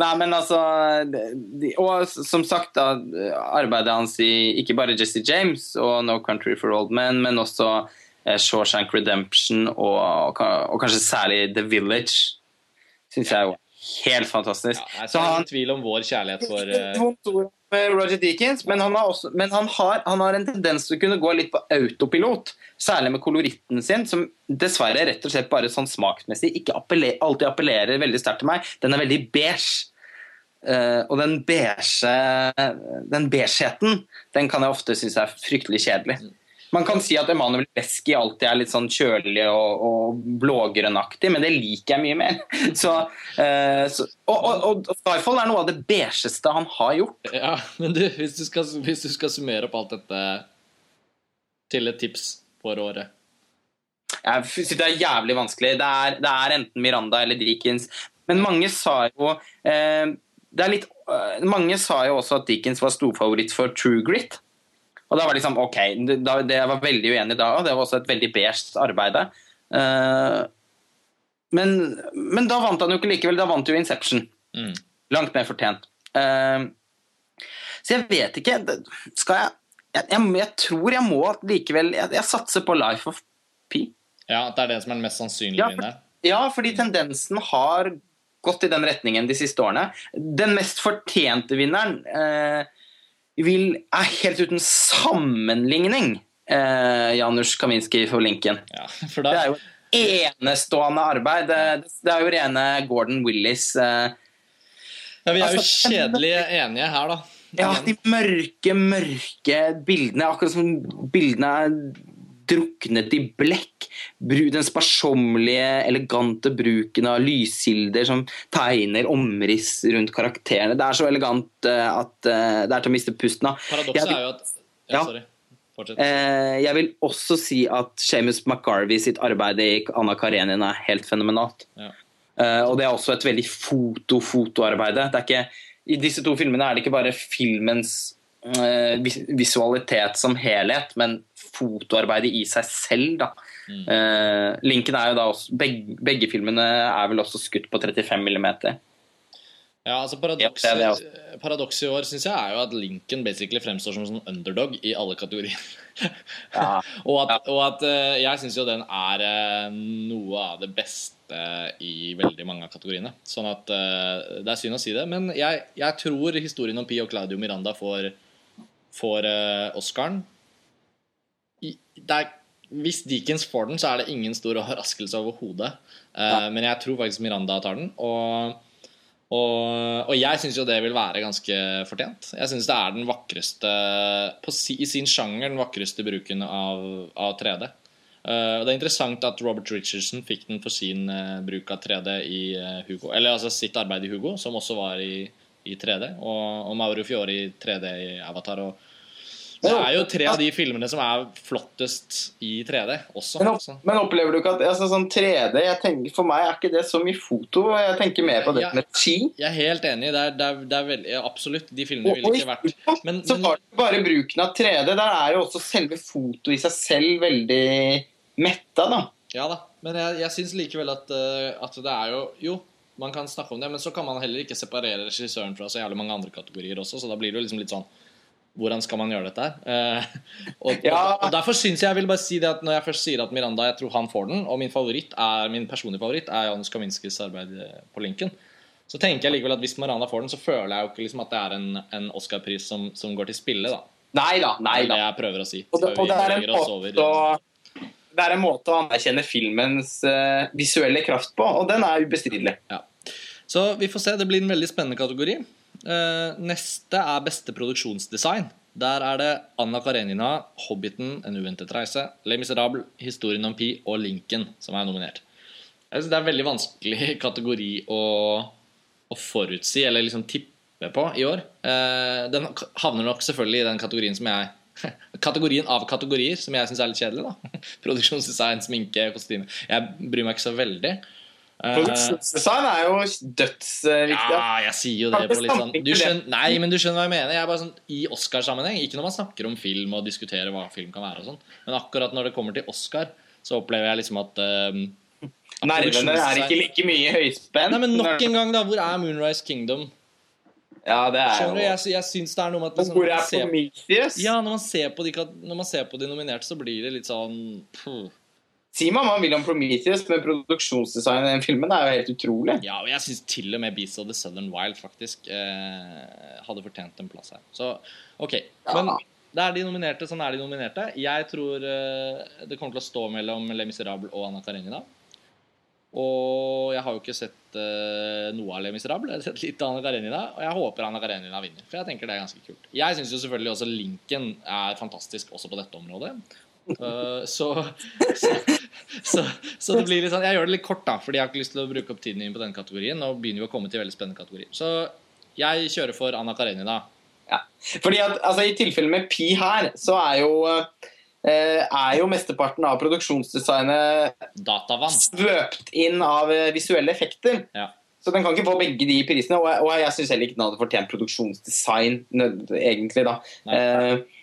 Nei, men altså de, Og som sagt, da, arbeidet hans i ikke bare Jesse James og No Country for Old Men, men også Eh, Shawshank Redemption og, og, kanskje særlig The Village syns jeg er helt fantastisk. Ja, så han tvil om vår kjærlighet for uh... Roger Deakins, men, han har, også, men han, har, han har, en tendens til å kunne gå litt på autopilot. Særlig med koloritten sin, som dessverre rett og slett bare sånn smaksmessig ikke appeller, alltid appellerer veldig sterkt til meg. Den er veldig beige. Uh, og den beige den beigheten den kan jeg ofte synes er fryktelig kjedelig. Man kan si at Emanuel Beski alltid er litt sånn kjølig og, og blågrønnaktig, men det liker jeg mye mer. (laughs) Så, uh, så, og, og, og, Skyfall er noe av det beigeste han har gjort. Ja, men du, hvis du, skal, hvis du skal summere opp alt dette til et tips for året Jeg synes det er jævlig vanskelig. Det er, det er enten Miranda eller Dickens. Men mange sa jo eh, det litt, eh, Mange sa jo også at Dickens var storfavoritt for True Grit. Og da var liksom OK, da, det jeg var veldig uenig da, og det var også et veldig beige arbeid. Uh, men, men da vant han jo ikke likevel. Da vant jo Inception. Mm. Langt mer fortjent. Uh, så jeg vet ikke Skal jeg Jeg, jeg, jeg tror jeg må likevel jeg, jeg satser på Life of P. Ja, at det er det som er den mest sannsynlige Ja, vinneren. Ja, fordi tendensen har gått i den retningen de siste årene. Den mest fortjente vinneren eh, vil, er helt uten sammenligning eh, Janusz Kaminski for Lincoln. Ja, for Det er jo enestående arbeid. Det, det er jo rene Gordon Willis. Eh, ja, vi er jo altså, kjedelig enige her, da. ja, de mørke, mørke bildene. Akkurat som bildene er druknet i blekk. Den sparsommelige, elegante bruken av lyskilder som tegner omriss rundt karakterene. Det er så elegant eh, at eh, det er til å miste pusten av. Paradokset er jo at Ja, sorry. Fortsett. Eh, jeg vil også si at Seamus McGarvey sitt arbeid i Anna Karenina er helt fenomenalt. Ja. Og det er også et veldig foto-fotoarbeid. I disse to filmene er det ikke bare filmens visualitet som helhet, men fotoarbeidet i seg selv. Mm. Eh, Linken er jo da også, begge, begge filmene er vel også skutt på 35 millimeter. Ja, altså Ja, Paradokset i år synes jeg er jo at Lincoln basically fremstår som en sånn underdog i alle kategorier. (laughs) Ja. og at, og at eh, jeg syns jo den er eh, noe av det beste i veldig mange av kategoriene. Sånn at det er synd å si det. Men jeg, jeg tror historien om Pi og Claudio Miranda får, får Oscaren. Er, hvis Deakins får den, så er det ingen stor overraskelse overhodet. Eh, Men jeg tror faktisk Miranda tar den. Og og, og jeg syns jo det vil være ganske fortjent. Jeg syns det er den vakreste på si, I sin sjanger den vakreste bruken av, av 3D. Uh, og det er interessant at Robert Richardson fikk den for sin uh, bruk av 3D i uh, Hugo. Eller altså sitt arbeid i Hugo, som også var i, i 3D. Og, og Mauro Fiori i 3D i Avatar. Og det er jo tre av de filmene som er flottest i 3D også. Men, opp, men opplever du ikke at altså, sånn 3D jeg tenker, For meg er ikke det så mye foto. Jeg tenker mer på det jeg, med ski. Jeg er helt enig. Det er, det er, det er veldig, absolutt. De filmene ville ikke vært men, så var det bare bruken av 3D. Der er jo også selve fotoet i seg selv veldig metta, da. Ja da, men jeg, jeg syns likevel at, eh, at det er jo Jo, man kan snakke om det, men så kan man heller ikke separere regissøren fra så jævlig mange andre kategorier også, så da blir det jo liksom litt sånn hvordan skal man gjøre dette her? Eh, og, Ja. og, og Derfor syns jeg jeg vil bare si det at når jeg først sier at Miranda jeg tror han får den, og min favoritt er, min personlige favoritt er Janus Kaminskis arbeid eh, på Lincoln, så tenker jeg likevel at hvis Miranda får den, så føler jeg jo ikke liksom at det er en, en Oscar-pris som, som går til spille. da Nei da. nei Det er da. det jeg prøver å si. Og og er, måte det er en måte å anerkjenne filmens uh, visuelle kraft på, og den er ubestridelig. Ja. Så vi får se. Det blir en veldig spennende kategori. Eh, neste er beste produksjonsdesign. Der er det Anna Karenina, 'Hobbiten', 'En uventet reise', 'Les Miserable', 'Historien om Pi' og 'Lincoln' som er nominert. Jeg synes Det er en veldig vanskelig (laughs) kategori å, å forutsi eller liksom tippe på i år. Eh, den havner nok selvfølgelig i den kategorien som jeg (laughs) Kategorien av kategorier som jeg syns er litt kjedelig. da (laughs) Produksjonsdesign, sminke, kostyme. Jeg bryr meg ikke så veldig. Eh, Produksjonsdesign er jo dødsviktig. ja, jeg sier jo det på litt sånn du skjønner, Nei, men du skjønner hva jeg mener. Jeg er bare sånn, I Oscar-sammenheng, ikke når man snakker om film og diskuterer hva film kan være og sånn, men akkurat når det kommer til Oscar, så opplever jeg liksom at um, Nervene er ikke like mye høyspent. Nei, men nok en gang, da. Hvor er Moonrise Kingdom? Ja, det er Skjønner jo Jeg, jeg syns det er noe med at liksom, hvor er Prometheus? Ja, når man, ser på de, når man ser på de nominerte, så blir det litt sånn puh. Si meg om han vil om Prometheus, men produksjonsdesign i den filmen er jo helt utrolig. Ja, og jeg syns til og med Beast of the Southern Wild faktisk eh, hadde fortjent en plass her. Så OK. Men det er de nominerte, sånn er de nominerte. Jeg tror eh, det kommer til å stå mellom Le Miserable og Anna Karenina. Og jeg har jo ikke sett uh, noe av Le Miserable. Jeg har sett litt av Anna Karenina, og jeg håper Anna Karenina vinner. For jeg tenker det er ganske kult. Jeg syns jo selvfølgelig også Lincoln er fantastisk også på dette området. Uh, så, så, (laughs) så, så det blir litt sånn Jeg gjør det litt kort, da, fordi jeg har ikke lyst til å bruke opp tiden min på den kategorien. Nå begynner vi å komme til veldig spennende kategorier. Så jeg kjører for Anna Karenina. Ja. Fordi at altså, I tilfelle med Pi her, så er jo eh, er jo mesteparten av produksjonsdesignet Datavann. svøpt inn av eh, visuelle effekter. Ja. Så den kan ikke få begge de prisene. Og, og jeg syns heller ikke den hadde fortjent produksjonsdesign, egentlig, da. Nei. Eh,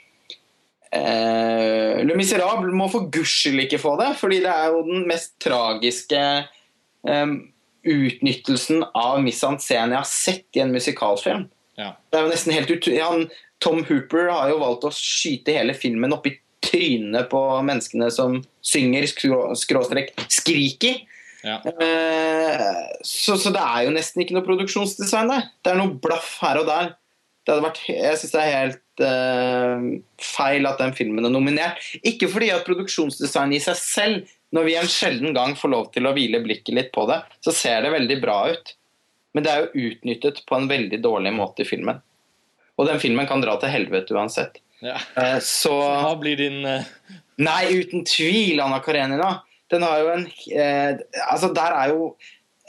eh, Le Miserable må for guds skyld ikke få det, fordi det er jo den mest tragiske eh, utnyttelsen av mise en jeg har sett i en musikalfilm. Ja. Det er jo nesten helt ut... Han, Tom Hooper har jo valgt å skyte hele filmen opp i trynet på menneskene som synger, skrå- skråstrek, skriker. Ja. Eh, så, så det er jo nesten ikke noe produksjonsdesign der. Det er noe blaff her og der. Det hadde vært, jeg syns det er helt feil at den filmen er nominert. Ikke fordi at produksjonsdesign i seg selv, når vi en sjelden gang får lov til å hvile blikket litt på det, så ser det veldig bra ut. Men det er jo utnyttet på en veldig dårlig måte i filmen. Og den filmen kan dra til helvete uansett. Ja. Eh, så Hva blir din eh, Nei, uten tvil, Anna Karenina. Den har jo en eh, Altså, der er jo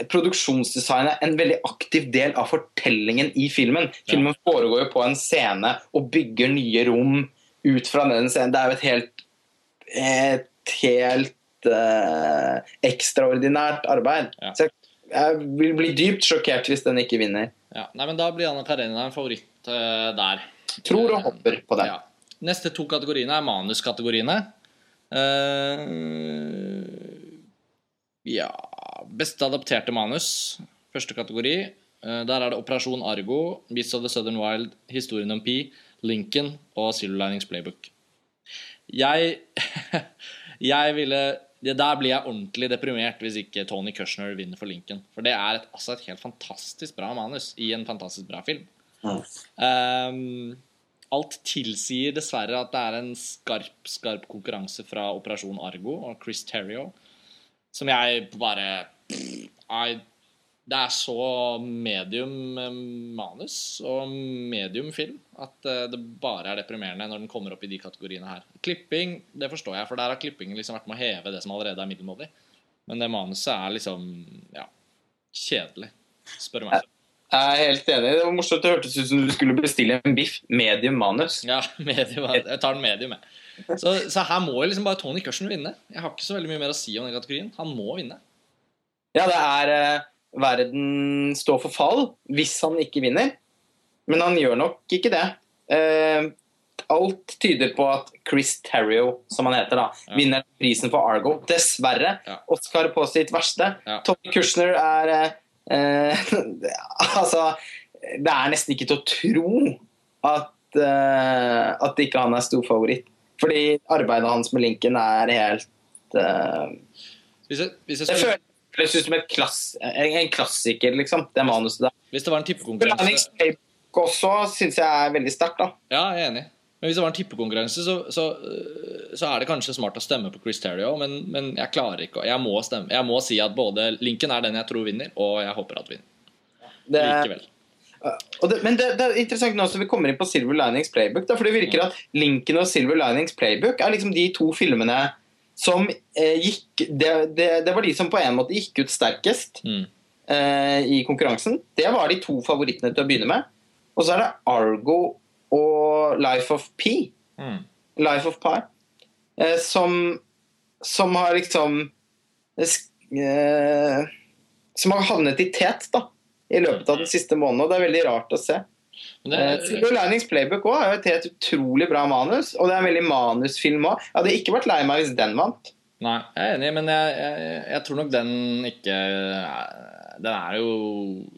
produksjonsdesignet en veldig aktiv del av fortellingen i filmen. Filmen foregår jo på en scene og bygger nye rom ut fra den scenen. Det er jo et helt et helt uh, ekstraordinært arbeid. Ja. Så jeg, jeg vil bli dypt sjokkert hvis den ikke vinner. ja. Nei, men da blir Anna Karenina en favoritt uh, der. Tror og hopper på den. Ja. Neste to kategoriene er manuskategoriene. Uh, ja Beste adapterte manus, første kategori. Eh, der er det Operasjon Argo, Beasts of the Southern Wild, Historien om Pi, Lincoln og Silver Linings Playbook. Jeg (laughs) Jeg ville Der blir jeg ordentlig deprimert hvis ikke Tony Kushner vinner for Lincoln. For det er et, altså et helt fantastisk bra manus i en fantastisk bra film. Ehm, alt tilsier dessverre at det er en skarp, skarp konkurranse fra Operasjon Argo og Chris Terrio, som jeg bare I, Det er så medium eh, manus og medium film at eh, det bare er deprimerende når den kommer opp i de kategoriene her. Klipping, det forstår jeg, for der har klippingen liksom vært med å heve det som allerede er middelmådig. Men det manuset er liksom ja, kjedelig, spør du meg. Jeg er helt enig. Det var morsomt. Det hørtes ut som du skulle bestille en biff medium manus. Ja, medium, jeg tar den medium, jeg. Så, så her må liksom bare Tony Kushner vinne. Jeg har ikke så veldig mye mer å si om den kategorien. Han må vinne. Ja, det er eh, verden står for fall hvis han ikke vinner. Men han gjør nok ikke det. Eh, alt tyder på at Chris Terrio, som han heter, da, Ja. vinner prisen for Argo. Dessverre. Ja. Oscar på sitt verste. Ja. Tony Kushner er eh, eh, (laughs) Altså, det er nesten ikke til å tro at, eh, at ikke han er storfavoritt. Fordi arbeidet hans med Lincoln er helt eh, Hvis, jeg, hvis, jeg det føles som klass, en, klassiker, liksom. Det manuset der. hvis det var en tippekonkurranse Playbook også syns jeg er veldig sterkt, da. Ja, jeg er enig. Men hvis det var en tippekonkurranse, så, så, øh, så er det kanskje smart å stemme på Chris Terrio, men, men jeg klarer ikke Jeg må stemme. Jeg må si at både Lincoln er den jeg tror vinner, og jeg håper at vinner. Det, Likevel. det, men det, det er interessant nå som vi kommer inn på Silver Linings Playbook. Da, for det virker at Lincoln og Silver Linings Playbook er liksom de to filmene som eh, gikk det, det, det var de som på en måte gikk ut sterkest Mm. eh, i konkurransen. Det var de to favorittene til å begynne med. Og så er det Argo og Life of P. Mm. Life of Pi, eh, som, som har liksom eh, eh, Som har havnet i tet da, i løpet av den siste måneden. og Det er veldig rart å se. Silver Linings Playbook også er jo et helt utrolig bra manus, og det er en veldig manusfilm òg. Jeg hadde ikke vært lei meg hvis den vant. nei, jeg er enig, men jeg, jeg, jeg tror nok den ikke Den er jo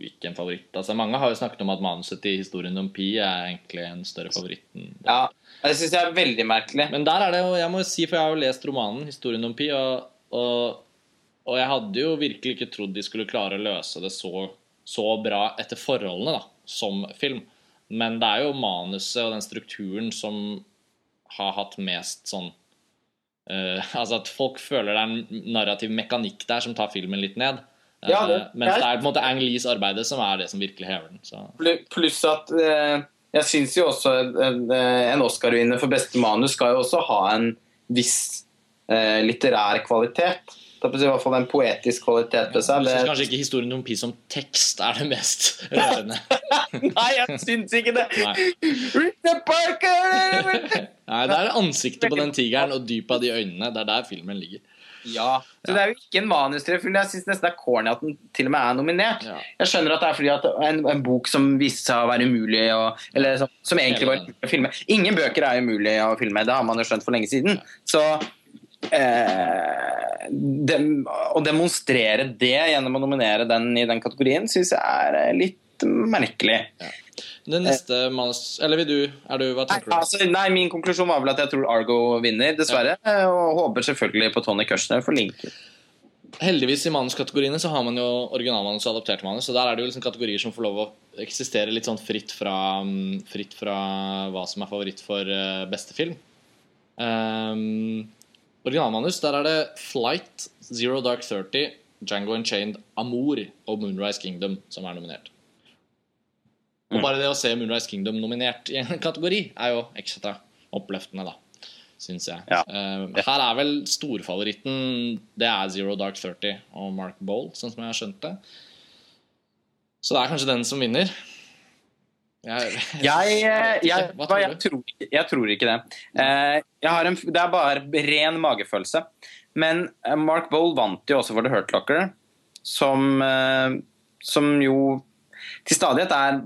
ikke en favoritt. Altså, mange har jo snakket om at manuset til historien om Pi er egentlig en større favoritt. det. Ja, Jeg syns det er veldig merkelig. Men der er det jo, jeg må jo si, for jeg har jo lest romanen 'Historien om Pi', og, og, og jeg hadde jo virkelig ikke trodd de skulle klare å løse det så, så bra etter forholdene da, som film. Men det er jo manuset og den strukturen som har hatt mest sånn Uh, (laughs) Altså at folk føler det er en narrativ mekanikk der som tar filmen litt ned. Eh, Ja, det- mens det er på en måte Ang Lees arbeidet som er det som virkelig hever den. Så. Pluss at eh, jeg syns jo også en, en Oscar-vinner for beste manus skal jo også ha en viss eh, litterær kvalitet. Det er i hvert fall en poetisk kvalitet ved seg. Jeg synes kanskje ikke historien om Pi som tekst er det mest (laughs) rørende. nei, jeg syns ikke det! Richard Parker! (laughs) Nei, Det er ansiktet på den (laughs) tigeren og dypet av de øynene. Det er der filmen ligger. Ja. Så det er jo ikke en manustreff. Jeg syns nesten det er corny at den til og med er nominert. Ja. Jeg skjønner at det er fordi at en, en bok som viste seg å være umulig og, Eller som, som egentlig var å filme. Ingen bøker er umulig å filme, det har man jo skjønt for lenge siden. Så eh, dem, Å demonstrere det gjennom å nominere den i den kategorien, syns jeg er eh, litt merkelig. Det neste manus... Eller vil du? Du hva tenker du? altså, nei, Min konklusjon var vel at jeg tror Argo vinner, dessverre. Ja. Og håper selvfølgelig på Tony Kushner for link. Heldigvis i manuskategoriene så har man jo originalmanus og adoptert manus. Og der er det jo liksom kategorier som får lov å eksistere litt sånn fritt fra, mm, fritt fra hva som er favoritt for eh, beste film. Um, originalmanus, der er det Flight, Zero Dark Thirty, Django Unchained, Amour og Moonrise Kingdom som er nominert. Og Mm. bare det å se Moonrise Kingdom nominert i en kategori er jo ekstra oppløftende, da. Syns jeg. Ja. Uh, her er vel storfavoritten Det er Zero Dark Thirty og Mark Bowl, sånn som jeg har skjønt det. Så det er kanskje den som vinner. Jeg, (laughs) Jeg, eh, (laughs) jeg, tror tror, jeg tror ikke det. Eh, Jeg har en, det er bare ren magefølelse. Men Mark Bowl vant jo også for The Hurt Locker, som, som jo til stadighet er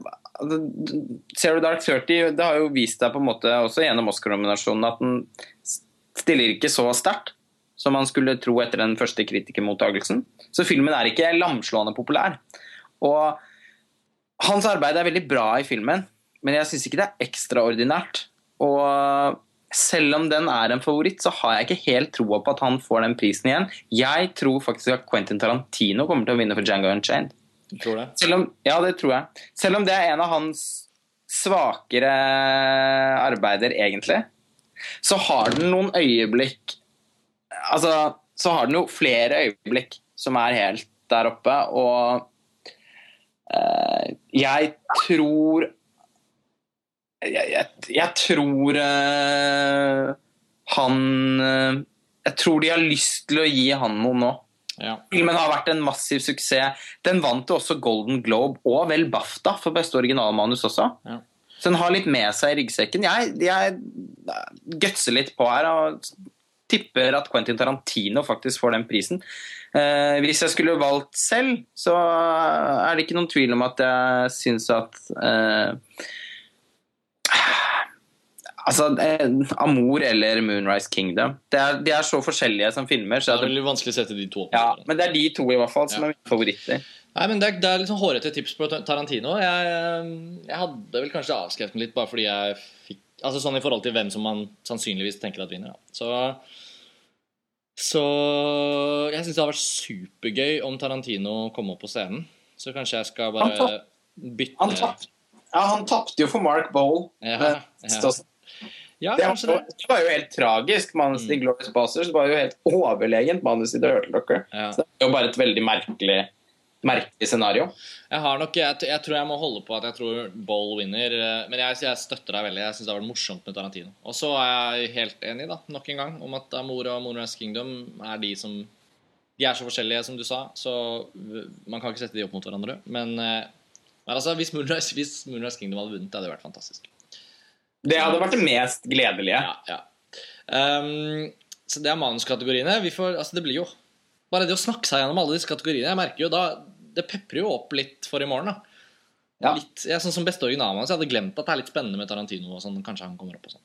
Zero Dark 30 det har jo vist seg på en måte også gjennom Oscar-nominasjonen at den stiller ikke så sterkt som man skulle tro etter den første kritikermottagelsen. Så filmen er ikke lamslående populær. Og hans arbeid er veldig bra i filmen, men jeg syns ikke det er ekstraordinært. Og selv om den er en favoritt, så har jeg ikke helt troa på at han får den prisen igjen. Jeg tror faktisk at Quentin Tarantino kommer til å vinne for Django Unchained. Tror det. Om, ja, det tror jeg. Selv om det er en av hans svakere arbeider, egentlig, så har den noen øyeblikk Altså, så har den jo flere øyeblikk som er helt der oppe, og uh, jeg tror Jeg, jeg, jeg tror uh, han uh, Jeg tror de har lyst til å gi han noe nå. Ja. Filmen har vært en massiv suksess. Den vant jo også Golden Globe og vel BAFTA for beste originalmanus også. Ja. Så den har litt med seg i ryggsekken. Jeg, jeg gutser litt på her og tipper at Quentin Tarantino faktisk får den prisen. Eh, hvis jeg skulle valgt selv, så er det ikke noen tvil om at jeg syns at eh, Altså, eh, Amour eller Moonrise Kingdom. Det er, de er så forskjellige som filmer. Så Det er veldig vanskelig å sette de to opp. ja, men det er de to i hvert fall som Ja. er mine favoritter. Nei, men Det er, det er sånn hårete tips på Tarantino. Jeg, jeg hadde vel kanskje avskrevet den litt bare fordi jeg fikk Altså sånn i forhold til hvem som man sannsynligvis tenker at vinner. Da. Så Så jeg syns det hadde vært supergøy om Tarantino kom opp på scenen. Så kanskje jeg skal bare bytte Han tapte ja, jo for Mark Bowl. Ja, eh, ja. Ja, Det, var, det. det var jo helt tragisk. Manus i Glorious Bastards var jo helt overlegent manus i The Hurt Locker. Ja. Så det er jo bare et veldig merkelig, merkelig scenario. Jeg har nok, jeg, jeg tror jeg må holde på at jeg tror Boll vinner. eh, Men jeg, jeg støtter deg veldig. Jeg syns det har vært morsomt med Tarantino. Og så er jeg helt enig, da, nok en gang, om at Amor og Moonrise Kingdom er de som De er så forskjellige, som du sa, så man kan ikke sette de opp mot hverandre. Men, eh, men altså, hvis Moonrise, hvis Moonrise Kingdom hadde vunnet, det hadde vært fantastisk. Det hadde vært det mest gledelige. Ja, ja. Um, så det er manuskategoriene. Vi får, altså det blir jo Bare det å snakke seg gjennom alle disse kategoriene Jeg merker jo da Det peprer jo opp litt for i morgen, da. Ja. Litt, jeg, sånn som beste så Jeg hadde glemt at det er litt spennende med Tarantino. og sånn, Kanskje han kommer opp og sånn.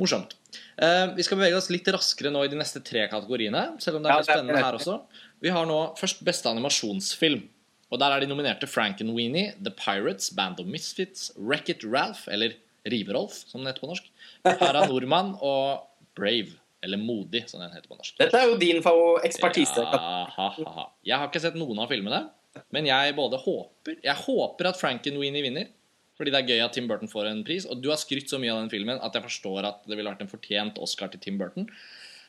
Morsomt. Uh, vi skal bevege oss litt raskere nå i de neste tre kategoriene. Selv om det er Ja, litt er spennende her også. Vi har nå først beste animasjonsfilm. Og Der er de nominerte Frankenweenie, The Pirates, Band of Misfits, Wreck-It Ralph, eller Rive-Rolf, som den heter på norsk, Para Nordmann og Brave, eller Modig, som den heter på norsk. Dette er jo din ekspertise. Ja. Jeg har ikke sett noen av filmene, men jeg både håper Jeg håper at Frankenweenie vinner. Fordi det er gøy at Tim Burton får en pris. Og du har skrytt så mye av den filmen at jeg forstår at det ville vært en fortjent Oscar til Tim Burton.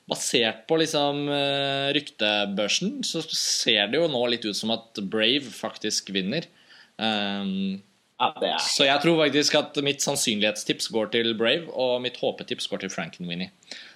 Basert på liksom eh, ryktebørsen så ser det jo nå litt ut som at Brave faktisk vinner. Um, Ja, det er. så jeg tror faktisk at mitt sannsynlighetstips går til Brave, og mitt håpetips går til Frankenweenie.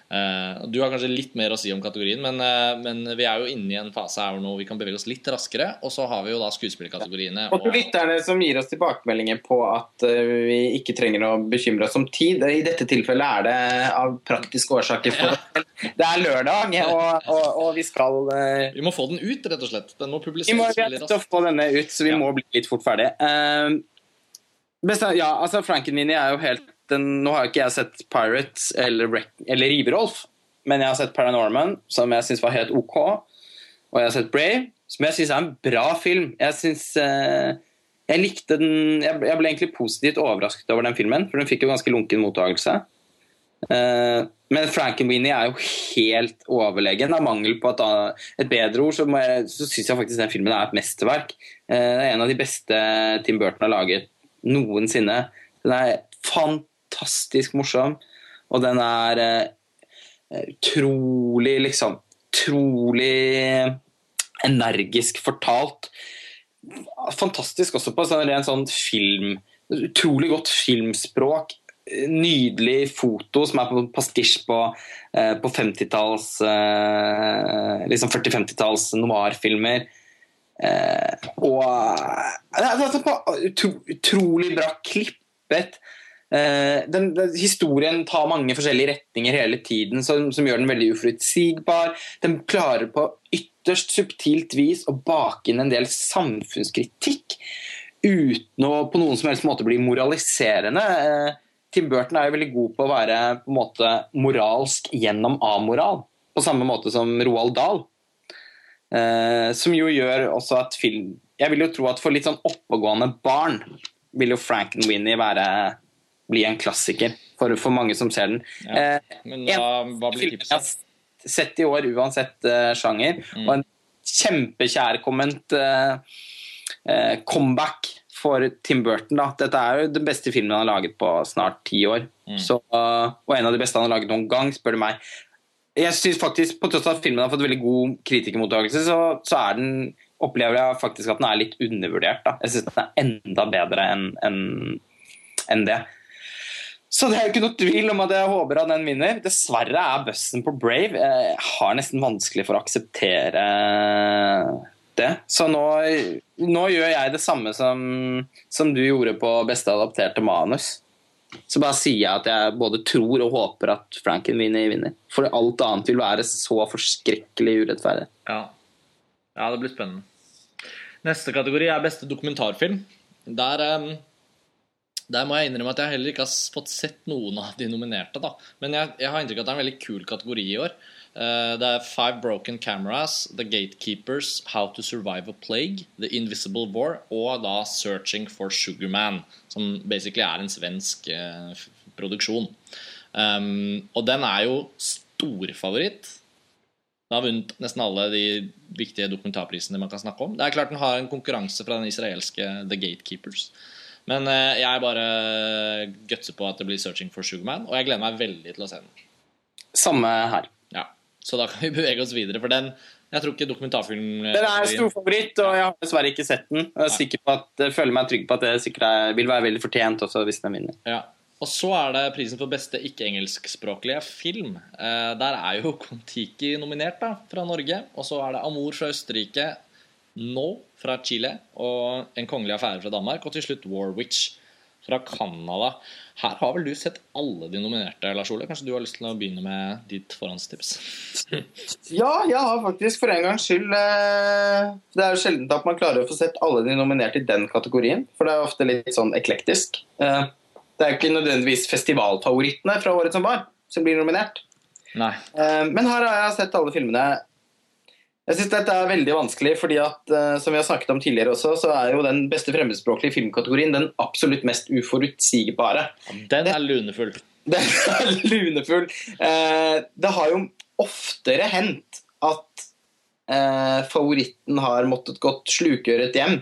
Uh, du har kanskje litt mer å si om kategorien, men, uh, men vi er jo inne i en fase her nå vi kan bevege oss litt raskere. Og så har vi jo da skuespillerkategoriene. Og til lytterne som gir oss tilbakemeldinger på at uh, vi ikke trenger å bekymre oss om tid. I dette tilfellet er det av praktiske årsaker. For ja. Det er lørdag, og, og, og vi skal uh, Vi må få den ut, rett og slett. Den må publiseres. Vi må rett og få denne ut, så vi ja. må bli litt fort ferdig. Uh, ja, altså Frankenweenie er jo helt den, Nå har ikke jeg sett Pirates eller, eller Riverolf, men jeg har sett Paranorman, som jeg syns var helt OK. Og jeg har sett Brave, som jeg syns er en bra film. Jeg syns eh, Jeg likte den jeg, jeg, ble egentlig positivt overrasket over den filmen, for den fikk jo ganske lunken mottakelse. Eh, men Frankenweenie er jo helt overlegen. Av mangel på et, et bedre ord så, jeg, så syns jeg faktisk den filmen er et mesterverk. Eh, det er en av de beste Tim Burton har laget noensinne. Den er fantastisk morsom. Og den er eh, utrolig, liksom Utrolig energisk fortalt. Fantastisk også på sånn, ren sånn film Utrolig godt filmspråk. Nydelig foto som er på pastisj på, eh, på 50-talls eh, Liksom 40-50-talls noir-filmer. Eh, og det er utrolig bra klippet. Eh, den, den, historien tar mange forskjellige retninger hele tiden, som, som gjør den veldig uforutsigbar. Den klarer på ytterst subtilt vis å bake inn en del samfunnskritikk uten å på noen som helst måte bli moraliserende. Eh, Tim Burton er jo veldig god på å være på en måte moralsk gjennom amoral, på samme måte som Roald Dahl. Eh, som jo gjør også at film Jeg vil jo tro at for litt sånn oppegående barn vil jo Frankenweenie være bli en klassiker for, for mange som ser den. Ja, eh, men hva, hva blir tipset? Sett i år uansett uh, sjanger. Mm. Og en kjempekjærkomment uh, uh, comeback for Tim Burton. Da. Dette er jo den beste filmen han har laget på snart ti år. Mm. Så, og en av de beste han har laget noen gang, spør du meg. Jeg synes faktisk, På tross av at filmen har fått veldig god kritikermottakelse, så, så den opplever jeg faktisk at den er litt undervurdert. Da. Jeg syns den er enda bedre enn en, en det. Så det er jo ikke noe tvil om at jeg håper at den vinner. Dessverre er bussen på Brave Jeg har nesten vanskelig for å akseptere det. Så nå, nå gjør jeg det samme som, som, du gjorde på beste adapterte manus. Så bare sier jeg at jeg både tror og håper at Franken vinner. vinner. For alt annet vil være så forskrekkelig urettferdig. Ja. ja, det blir spennende. Neste kategori er beste dokumentarfilm. Der um der må jeg innrømme at jeg heller ikke har fått sett noen av de nominerte. da. Men jeg, jeg har inntrykk av at det er en veldig kul kategori i år. Uh, det er Five Broken Cameras, The Gatekeepers, How to Survive a Plague, The Invisible War og da Searching for Sugarman, som basically er en svensk uh, produksjon. Um, og den er jo storfavoritt. Den har vunnet nesten alle de viktige dokumentarprisene man kan snakke om. Det er klart Den har en konkurranse fra den israelske The Gatekeepers. Men uh, jeg bare gutser på at det blir 'Searching for Sugarman', og jeg gleder meg veldig til å se den. Samme her. Så da kan vi (laughs) bevege oss videre. For den jeg tror ikke dokumentarfilm Den er stor favoritt, og jeg har dessverre ikke sett den. Jeg, at, jeg føler meg trygg på at det sikkert er, vil være veldig fortjent også hvis den vinner. Ja. Og så er det prisen for beste ikke-engelskspråklige film. Eh, der er jo (laughs) Kon-Tiki nominert da, fra Norge. Og så er det Amor fra Østerrike, nå fra Chile og En kongelig affære fra Danmark. Og til slutt Warwich fra Canada. Her har vel du sett alle de nominerte, Lars Ole? Kanskje du har lyst til å begynne med ditt forhåndstips? (laughs) ja, jeg har faktisk for en gangs skyld eh, Det er jo sjelden at man klarer å få sett alle de nominerte i den kategorien. For det er ofte litt sånn eklektisk. Eh, det er jo ikke nødvendigvis festivalfavorittene fra året som var, som blir nominert. Nei. Eh, men her har jeg sett alle filmene jeg synes dette er veldig vanskelig, fordi at uh, som vi har snakket om tidligere også, så er jo den beste fremmedspråklige filmkategorien den absolutt mest uforutsigbare. Den er lunefull. (laughs) Den er lunefull. Uh, det har jo oftere hendt at uh, favoritten har måttet gått slukøret hjem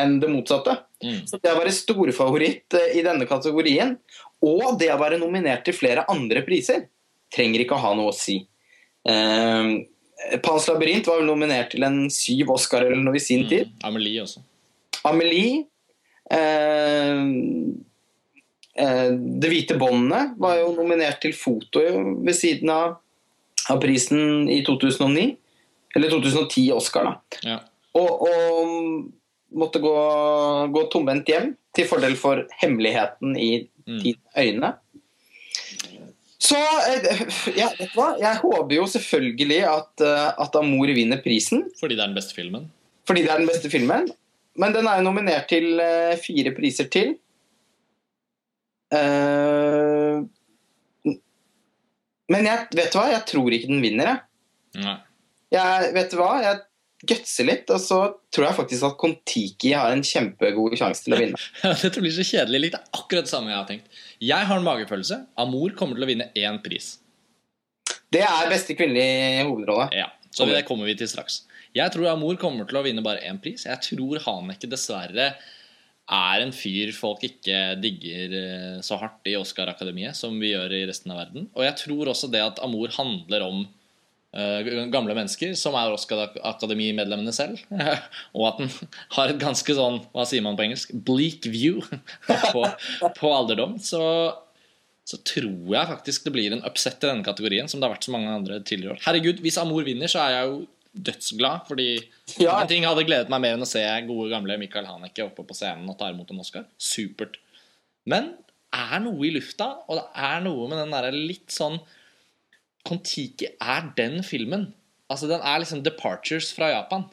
enn det motsatte. Mm. Så det å være storfavoritt i denne kategorien, og det å være nominert til flere andre priser, trenger ikke å ha noe å si. Uh, Pans labyrint var vel nominert til en syv Oscar eller noe i sin tid. Mm, Amelie også. Amelie. Eh, eh, Det hvite båndet var jo nominert til foto ved siden av, av prisen i 2009. Eller 2010 Oscar, da. Ja. Og, og måtte gå, gå tomhendt hjem til fordel for hemmeligheten i Mm. dine øyne. Så eh, ja, vet du hva? Jeg håper jo selvfølgelig at, eh, at 'Amor' vinner prisen, Fordi det er den beste filmen. fordi det er den beste filmen. Men den er jo nominert til eh, fire priser til. Men jeg, vet du hva? Jeg tror ikke den vinner, jeg. Nei. jeg vet du hva? Jeg gutser litt, og så tror jeg faktisk at Kon-Tiki har en kjempegod sjanse til å vinne. (laughs) Dette blir så kjedelig. Det er akkurat det samme jeg har tenkt. Jeg har en magefølelse. Amor kommer til å vinne én pris. Det er beste kvinnelige hovedrolle. Ja, Så det kommer vi til straks. Jeg tror Amor kommer til å vinne bare én pris. Jeg tror Haneke dessverre er en fyr folk ikke digger eh, så hardt i Oscar-akademiet som vi gjør i resten av verden. Og jeg tror også det at Amor handler om gamle mennesker som er Oscar-akademimedlemmene selv. (laughs) og at den (laughs) har et ganske sånn, hva sier man på engelsk, bleak view (laughs) på, på alderdom. Så, så tror jeg faktisk det blir en upset i denne kategorien, som det har vært så mange andre tidligere år. Herregud, hvis Amor vinner, så er jeg jo dødsglad, fordi Ja. ting hadde gledet meg mer enn å se gode, gamle Michael Haneke oppe på scenen og ta imot en Oscar. Supert. Men det er noe i lufta, og det er noe med den derre litt sånn Kon-Tiki er den filmen. Altså, den er liksom Departures fra Japan.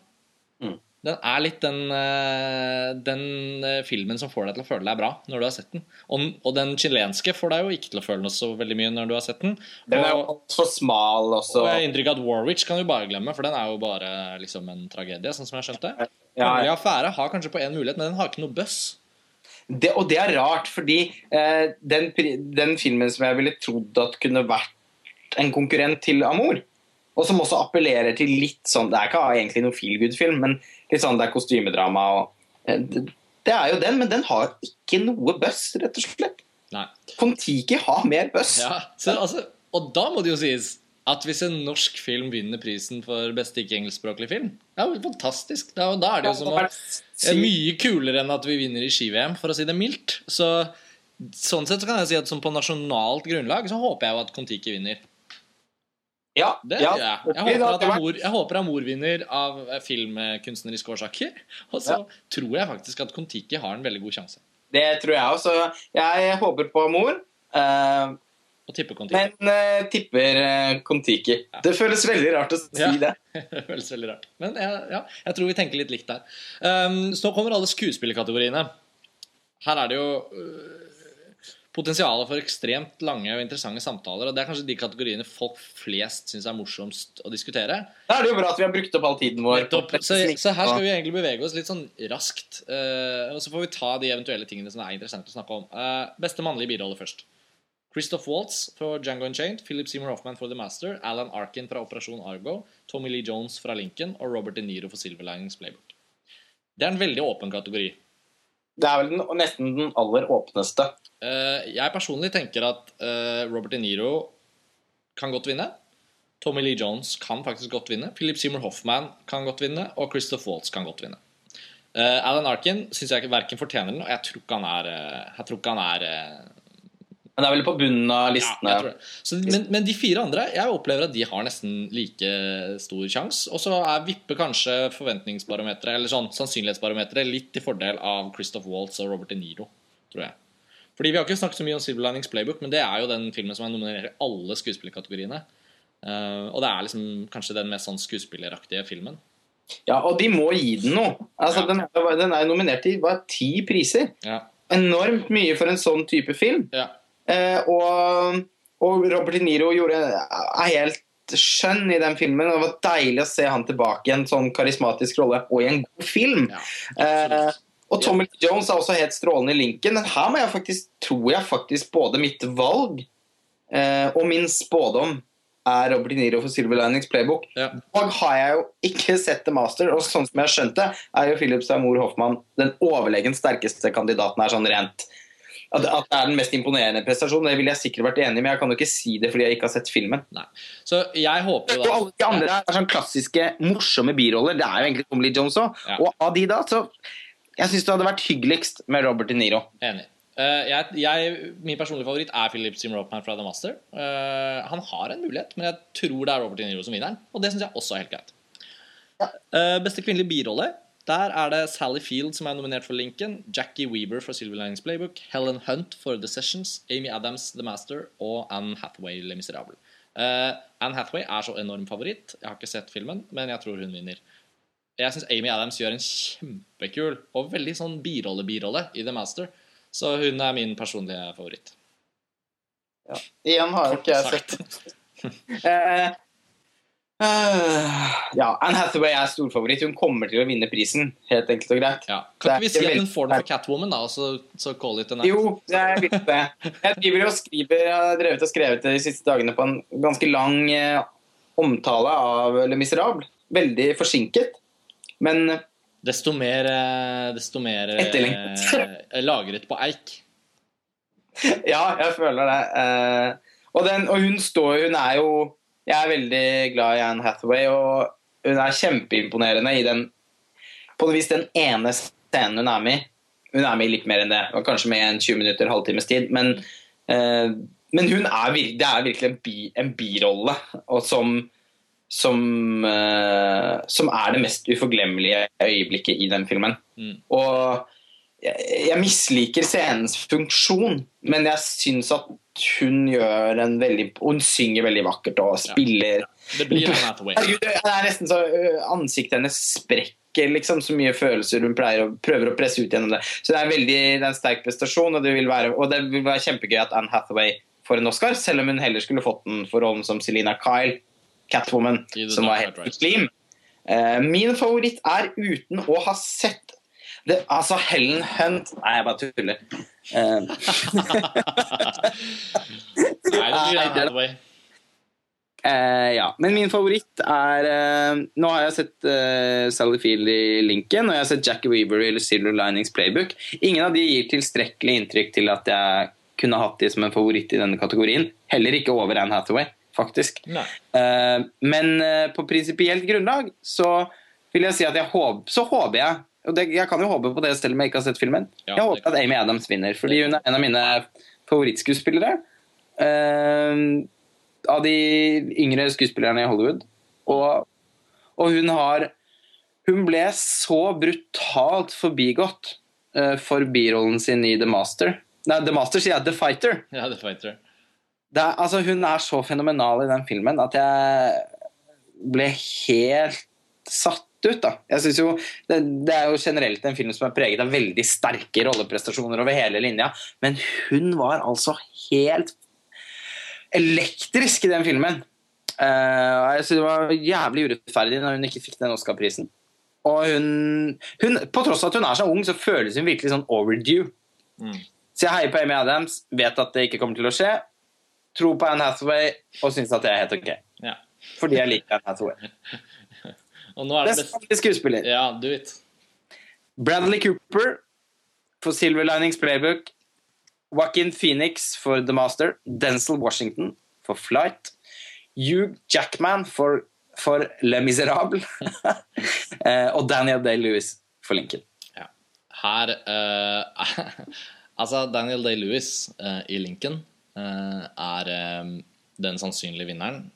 Mm. Den er litt den, eh, den eh, filmen som får deg til å føle deg bra når du har sett den. Og, og den chilenske får deg jo ikke til å føle noe så veldig mye når du har sett den. Den er jo altfor smal også. og jeg har inntrykk av at Warwich kan du bare glemme, for den er jo bare liksom en tragedie, sånn som jeg skjønte. Ja, Kongelig affære har kanskje på én mulighet, men den har ikke noe buzz. det, og det er rart, fordi eh, den, den filmen som jeg ville trodd at kunne vært en konkurrent til Amor. og som også appellerer til litt sånn Det er ikke egentlig noen feel good-film, men litt sånn det er kostymedrama og eh, det, det er jo den, men den har ikke noe buzz, rett og slett. Nei. Kon-Tiki har mer buzz. Ja, så, altså, og da må det jo sies at hvis en norsk film vinner prisen for beste ikke-engelskspråklig film, det er jo fantastisk. Da, da er det jo som å Det er mye kulere enn at vi vinner i ski-VM, for å si det mildt. Så Sånn sett så kan jeg si at som på nasjonalt grunnlag så håper jeg jo at Kon-Tiki vinner. Ja, Det ja, gjør jeg. Jeg håper, at Amor, jeg håper Amor vinner av eh, filmkunstneriske årsaker. (laughs) Og så tror jeg faktisk at Kon-Tiki har en veldig god sjanse. Det tror jeg også. Jeg håper på mor. Uh, Og tipper Kon-Tiki. Men uh, tipper uh, Kon-Tiki. Det føles veldig rart å si Ja. det. (laughs) det føles veldig rart. Men ja, ja, jeg tror vi tenker litt likt der. Um, så kommer alle skuespillerkategoriene. Her er det jo øh, potensialet for ekstremt lange og interessante samtaler. Og det er kanskje de kategoriene folk flest syns er morsomst å diskutere. Da er det jo bra at vi har brukt opp all tiden vår. Så, så her skal vi egentlig bevege oss litt sånn raskt. Uh, og så får vi ta de eventuelle tingene som er interessante å snakke om. Uh, beste mannlige birolle først. Christoph Waltz for Django Unchained, Philip Seymour Hoffman for The Master, Alan Arkin fra Operasjon Argo, Tommy Lee Jones fra Lincoln og Robert De Niro for Silver Linings Playbook. Det er en veldig åpen kategori. Det er vel den, nesten den aller åpneste. Eh, jeg personlig tenker at eh, Robert De Niro kan godt vinne. Tommy Lee Jones kan faktisk godt vinne. Philip Seymour Hoffman kan godt vinne. Og Christoph Waltz kan godt vinne. Eh, Alan Arkin syns jeg verken fortjener den, og jeg tror ikke han er, jeg tror ikke han er Men det er vel på bunnen av listene. Ja. Så, men, men de fire andre Jeg opplever at de har nesten like stor sjanse. Og så er vipper kanskje forventningsbarometeret Eller sånn sannsynlighetsbarometeret litt til fordel av Christoph Waltz og Robert De Niro, tror jeg. Fordi Vi har ikke snakket så mye om Silver Linings Playbook, men det er jo den filmen som er nominert i alle skuespillerkategoriene. Uh, og det er liksom kanskje den mest sånn skuespilleraktige filmen. Ja, og de må gi den noe. Altså, Ja. den, er, den er nominert i bare ti priser. Ja. Enormt mye for en sånn type film. ja. Eh, og, og Robert De Niro gjorde, er helt skjønn i den filmen. og Det var deilig å se han tilbake i en sånn karismatisk rolle og i en god film. ja. Eh, og Tommy ja. Jones er også helt strålende i Lincoln. Men her må jeg faktisk, tror jeg faktisk både mitt valg eh, og min spådom er Robert De Niro for Silver Linings Playbook. Ja. Og har jeg jo ikke sett The Master, og sånn som jeg har skjønt det, er jo Philip Seymour Hoffmann den overlegen sterkeste kandidaten her, sånn rent. At, at det er den mest imponerende prestasjonen, det ville jeg sikkert vært enig i, men jeg kan jo ikke si det fordi jeg ikke har sett filmen. Så jeg håper jo Og alle de andre er sånn klassiske, morsomme biroller. Det er jo egentlig Tom Lee Jones òg. Ja. Og av de da, så Jeg syns det hadde vært hyggeligst med Robert De Niro. Enig. Uh, jeg, jeg, min personlige favoritt er Philip Seymour Hoffman fra The Master. Uh, han har en mulighet, men jeg tror det er Robert De Niro som vinner. Og det syns jeg også er helt greit. Eh, beste kvinnelige birolle. Der er det Sally Field som er nominert for Lincoln, Jackie Weaver for Silver Linings Playbook, Helen Hunt for The Sessions, Amy Adams The Master og Anne Hathaway Le Miserable. Uh, Anne Hathaway er så enorm favoritt. Jeg har ikke sett filmen, men jeg tror hun vinner. Jeg syns Amy Adams gjør en kjempekul og veldig sånn birolle-birolle i The Master. Så hun er min personlige favoritt. Igjen har jo ikke jeg sett (laughs) Eh, eh, Ja, Anne Hathaway er storfavoritt. Hun kommer til å vinne prisen, helt enkelt og greit. Ja. Kan ikke vi si at hun får den for Catwoman, da, og så, så call it a night? Jo, jeg vet det. Jeg driver og skriver, jeg har drevet og skrevet de siste dagene på en ganske lang eh, omtale av Le Miserable. Veldig forsinket. Men Desto mer, eh, desto mer eh, Etterlengtet. (laughs) lagret på eik. ja, jeg føler det. Eh, og, den, og hun står Hun er jo Jeg er veldig glad i Anne Hathaway, og hun er kjempeimponerende i den På en vis den ene scenen hun er med i. Hun er med i litt mer enn det, og kanskje med en 20 minutter, halvtimes tid. Men, eh, men hun er, vir- det er virkelig en, bi, en birolle, og som som, eh, som er det mest uforglemmelige øyeblikket i den filmen. Mm. Og jeg, jeg misliker scenens funksjon, men jeg syns at hun gjør en veldig Hun synger veldig vakkert og spiller Det blir Anne Hathaway. Det er nesten så Ansiktet hennes sprekker liksom så mye følelser hun å prøver å presse ut gjennom det. Så det er, veldig, det er en sterk prestasjon, og det vil være, og det vil være kjempegøy at Anne Hathaway får en Oscar, selv om hun heller skulle fått den for rollen som Selina Kyle, Catwoman, som var helt muslim. Eh, min favoritt er uten å ha sett det, altså Helen Hunt Nei, jeg bare tuller. Nei, det blir Hathaway. Eh, ja, men min favoritt er uh, Nå har jeg sett uh, Sally Field i Lincoln, og jeg har sett Jackie Weaver eller Silver Linings Playbook. Ingen av de gir tilstrekkelig inntrykk til at jeg kunne hatt de som en favoritt i denne kategorien. Heller ikke over Anne Hathaway, faktisk. Men på prinsipielt grunnlag så vil jeg si at jeg håp, så håper jeg det, Jeg kan jo håpe på det selv om jeg ikke har sett filmen. Ja, jeg håper at Amy Adams vinner, fordi hun er en av mine favorittskuespillere. Uh, av de yngre skuespillerne i Hollywood. Og, og hun har Hun ble så brutalt forbigått uh, for birollen sin i The Master. Nei, The Master sier jeg The Fighter. Ja, The Fighter. Det er, altså, hun er så fenomenal i den filmen at jeg ble helt satt ut. Da. Jeg synes jo, det, det er jo generelt en film som er preget av veldig sterke rolleprestasjoner over hele linja, men hun var altså helt elektrisk i den filmen. Uh, jeg synes det var jævlig urettferdig når hun ikke fikk den Oscar-prisen. Og hun, hun, På tross av at hun er så ung, så føles hun virkelig sånn overdue. Mm. Så jeg heier på Amy Adams, vet at det ikke kommer til å skje. Tror på Anne Hathaway og syns at det er helt ok. Ja. Fordi jeg liker Anne Hathaway. (laughs) Og nå er det Best best... skuespiller. Ja, do it. Bradley Cooper for Silver Linings Playbook. Joaquin Phoenix for The Master. Denzel Washington for Flight. Hugh Jackman for, for Le Miserable. (laughs) Eh, og Daniel Day-Lewis for Lincoln. Ja. Her uh, (laughs) Altså, Daniel Day-Lewis uh, i Lincoln uh, er den sannsynlige vinneren.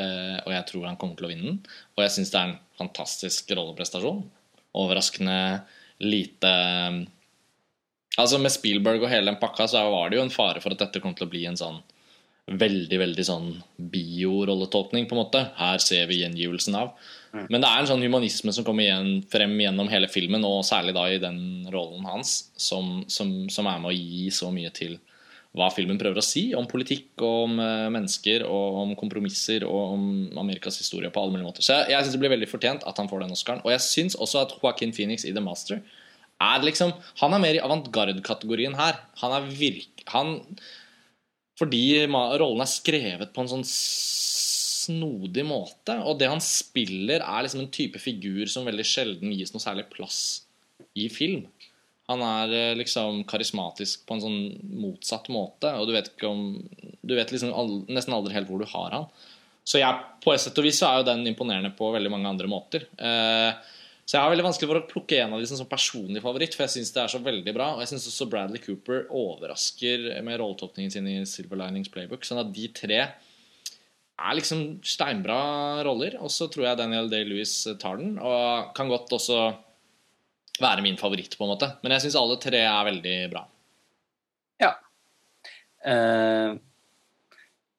Eh, og jeg tror han kommer til å vinne den. Og jeg syns det er en fantastisk rolleprestasjon. Overraskende lite eh, Altså Med Spielberg og hele den pakka så var det jo en fare for at dette kom til å bli en sånn veldig veldig sånn biorolletolkning, på en måte. Her ser vi gjengivelsen av. Men det er en sånn humanisme som kommer igjen, frem gjennom hele filmen, og særlig da i den rollen hans, som, som, som er med å gi så mye til hva filmen prøver å si om politikk og om eh, mennesker og om kompromisser og om Amerikas historie på alle mulige måter. Så jeg, jeg syns det blir veldig fortjent at han får den Oscaren. Og jeg syns også at Joaquin Phoenix i The Master er liksom Han er mer i avantgarde-kategorien her. Han er virk... Han Fordi rollen er skrevet på en sånn snodig måte. Og det han spiller, er liksom en type figur som veldig sjelden gis noe særlig plass i film. Han er eh, liksom karismatisk på en sånn motsatt måte, og du vet om Du vet liksom al nesten aldri helt hvor du har han. Så jeg, på et sett og vis så er jo den imponerende på veldig mange andre måter. Eh, Så jeg har veldig vanskelig for å plukke en av de som personlig favoritt, for jeg syns det er så veldig bra. Og jeg syns også Bradley Cooper overrasker med rolletolkningen sin i Silver Linings Playbook. Sånn at de tre er liksom steinbra roller. Og så tror jeg Daniel Day-Lewis tar den, og kan godt også være min favoritt, på en måte. Men jeg syns alle tre er veldig bra. Ja. Uh,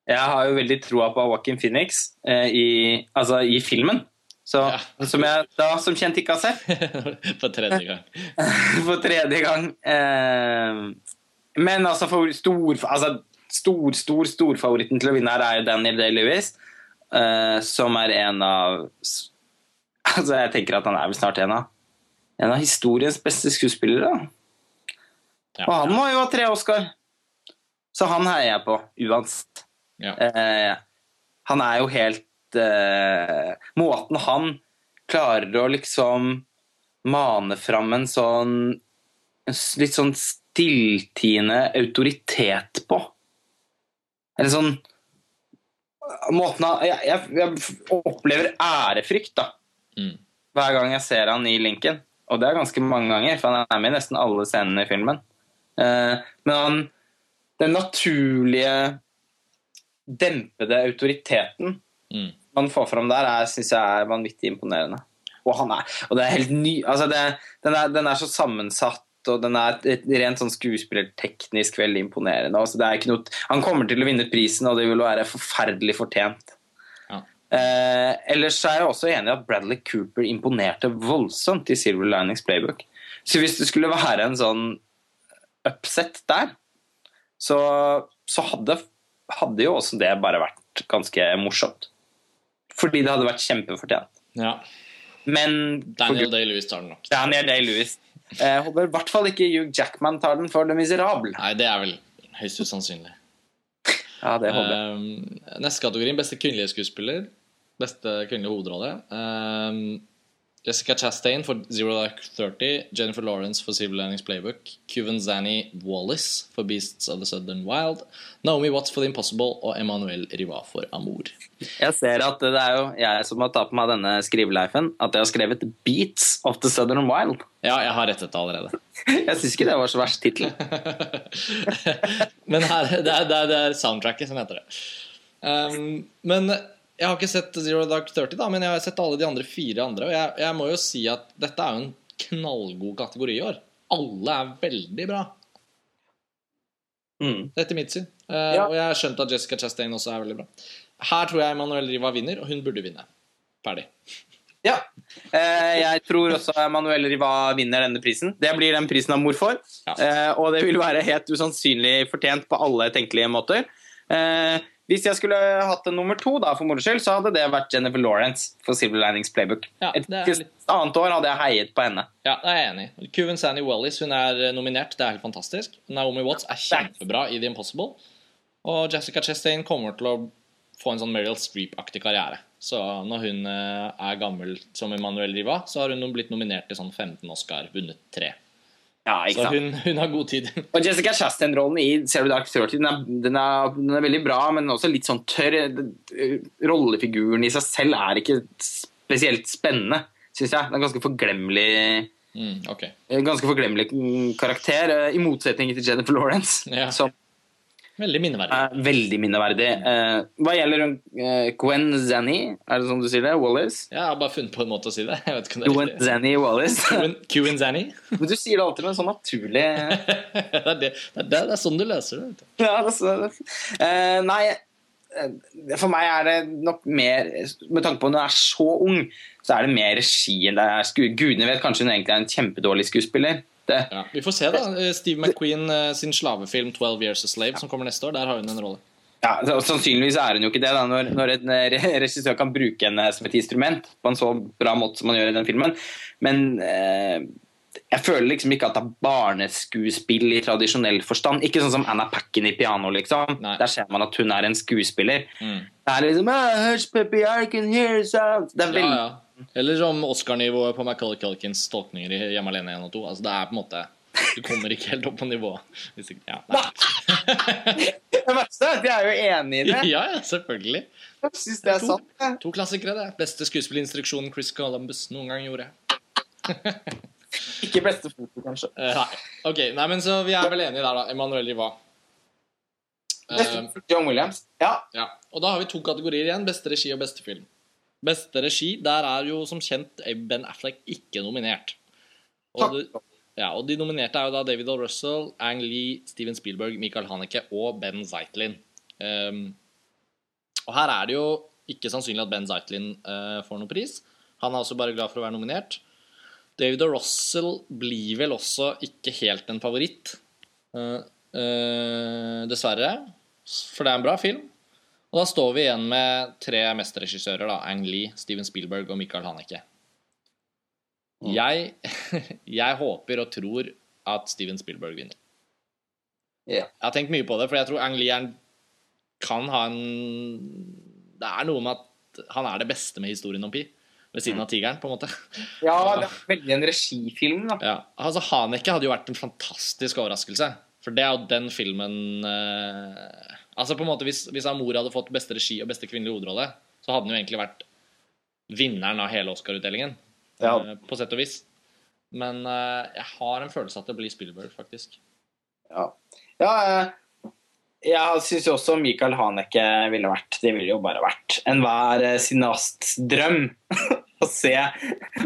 jeg har jo veldig troa på Joaquin Phoenix uh, i, altså, i filmen. Så, ja. Som jeg da som kjent ikke har sett. (laughs) For tredje gang. (laughs) for tredje gang. Uh, men altså, for stor, altså stor, stor, storfavoritten til å vinne her er jo Daniel Day-Lewis, som er en av (laughs) Altså, jeg tenker at han er vel snart en av en av historiens beste skuespillere. Ja. Og han må jo ha tre Oscar, så han heier jeg på uansett. Ja. Eh, han er jo helt eh, Måten han klarer å liksom mane fram en sånn litt sånn stilltiende autoritet på. Eller sånn Måten han jeg, jeg, jeg opplever ærefrykt, da. Mm. Hver gang jeg ser han i Lincoln. Og det er ganske mange ganger, for han er med i nesten alle scenene i filmen. Eh, men han, den naturlige dempede autoriteten mm. man får fram der, syns jeg er vanvittig imponerende. Og, han er, og det er helt ny altså det, den, er, den, er, så sammensatt, og den er rent sånn skuespillerteknisk veldig imponerende. Altså noe, han kommer til å vinne prisen, og det vil være forferdelig fortjent. Eh, ellers er jeg også enig i at Bradley Cooper imponerte voldsomt i Silver Linings Playbook. Så hvis det skulle være en sånn upset der, så, så hadde, hadde, jo også det bare vært ganske morsomt. Fordi det hadde vært kjempefortjent. Ja. Men Daniel Day-Lewis tar den nok. Daniel Day-Lewis. Jeg håper i hvert fall ikke Hugh Jackman tar den for Le Miserable. Nei, det er vel høyst usannsynlig. Ja, det håper jeg. Um, neste kategori, beste kvinnelige skuespiller. Beste kvinnelige hovedrolle. Um, Jessica Chastain for Zero Dark 30. Jennifer Lawrence for Civil Learnings Playbook. Cuban Zanny Wallis for Beasts of the Southern Wild. Naomi Watts for The Impossible og Emmanuel Riva for Amour. Jeg ser at det er jo jeg som må ta på meg denne skriveleifen, at jeg har skrevet Beats of the Southern Wild. Ja, jeg har rettet det allerede. (laughs) jeg syns ikke det var så verst tittel. (laughs) men her, det er, det, er, det er soundtracket som heter det. Um, men jeg har ikke sett Zero Dark 30, da, men jeg har sett alle de andre fire andre. Og jeg, jeg må jo si at dette er jo en knallgod kategori i år. Alle er veldig bra. Mm. Etter mitt syn. Uh, ja. Og jeg har skjønt at Jessica Chastain også er veldig bra. Her tror jeg Emanuel Riva vinner, og hun burde vinne. Ferdig. Ja. Uh, jeg tror også Emanuel Riva vinner denne prisen. Det blir den prisen av mor for. Ja. Uh, og det vil være helt usannsynlig fortjent på alle tenkelige måter. Hvis jeg skulle hatt en nummer to da, for moro skyld, så hadde det vært Jennifer Lawrence for Silver Linings Playbook. Ja, Et litt... annet år hadde jeg heiet på henne. Ja, det er jeg enig i. Kuven Sandy Wallis hun er eh, nominert. Det er helt fantastisk. Naomi Watts er kjempebra i The Impossible. Og Jessica Chastain kommer til å få en sånn Meryl Streep-aktig karriere. Så når hun eh, er gammel som Emanuel Riva, så har hun blitt nominert til sånn 15 Oscar, vunnet tre. Ja, så hun, hun, har god tid. (laughs) Og Jessica Chastain-rollen i Zero Dark Thirty den er, den, er, den er, veldig bra, men også litt sånn tørr. Rollefiguren i seg selv er ikke spesielt spennende, syns jeg. Den er ganske forglemmelig. Mm, okay. Ganske forglemmelig karakter, i motsetning til Jennifer Lawrence, ja. som Veldig minneverdig. Uh, veldig minneverdig. Uh, hva gjelder uh, Gwen Zanny, er det sånn du sier det? Wallis? Ja, jeg har bare funnet på en måte å si det. (laughs) Jeg vet ikke om det er Gwen Zanny Wallis. (laughs) Gwen Zanny. (laughs) Men du sier det alltid med en sånn naturlig det, er det, det, det, er sånn du løser det. Ja, det nei, for meg er det nok mer Med tanke på at hun er så ung, så er det mer regi enn det er Gudene vet kanskje hun egentlig er en kjempedårlig skuespiller. Ja, vi får se, da. Eh, Steve McQueen eh, sin slavefilm 12 Years a Slave, som kommer neste år, der har hun en rolle. Ja, Sannsynligvis er hun jo ikke det, da, når, når en eh, regissør kan bruke henne som et instrument på en så bra måte som man gjør i den filmen. Men eh, jeg føler liksom ikke at det er barneskuespill i tradisjonell forstand. Ikke sånn som Anna Packen i piano, liksom. Nei. Der ser man at hun er en skuespiller. Mm. Det er liksom oh, puppy, I can hear sound. Det er veldig ja, ja. Eller som Oscar-nivået på Macaulay Culkins tolkninger i Hjemme alene 1 og 2. Altså, det er på en måte Du kommer ikke helt opp på nivået. Ja, (laughs) det verste er at jeg er jo enig i det. (laughs) Ja, ja selvfølgelig. Jeg synes det er to, sant. To klassikere, det. Beste skuespillinstruksjonen Chris Columbus noen gang gjorde. (laughs) Ikke beste foto, kanskje. Uh, nei. Ok, nei, men så vi er vel enige der, da. Emanuel Riva. Beste Eh, foto, John Williams. Ja. ja. Og da har vi to kategorier igjen. Beste regi og beste film. Beste regi, der er jo som kjent Ben Affleck ikke nominert. Og, det, ja, og de nominerte er jo da David O. Russell, Ang Lee, Steven Spielberg, Michael Haneke og Ben Zeitlin. Um, og her er det jo ikke sannsynlig at Ben Zeitlin uh, får noen pris. Han er også bare glad for å være nominert. David O. Russell blir vel også ikke helt en favoritt. uh, uh, dessverre. For det er en bra film. Og da står vi igjen med tre mesterregissører. da, Ang Lee, Steven Spielberg og Michael Haneke. Mm. Jeg, (laughs) jeg håper og tror at Steven Spielberg vinner. Yeah. Jeg har tenkt mye på det, for jeg tror Ang Lee er kan ha en Det er noe med at han er det beste med historien om Pi. Ved siden av Tigeren, på en måte. ja, (laughs) det er veldig en regifilm, da. Ja, altså Haneke hadde jo vært en fantastisk overraskelse. For det er jo den filmen eh, Altså på en måte Hvis, hvis Amor hadde fått beste regi og beste kvinnelige hovedrolle, så hadde han jo egentlig vært vinneren av hele Oscar-utdelingen. Ja. eh, På sett og vis. Men eh, jeg har en følelse at det blir Spielberg, faktisk. Ja, ja eh, jeg syns også Michael Haneke ville vært Det ville jo bare vært enhver cineasts drøm. (laughs) å, se,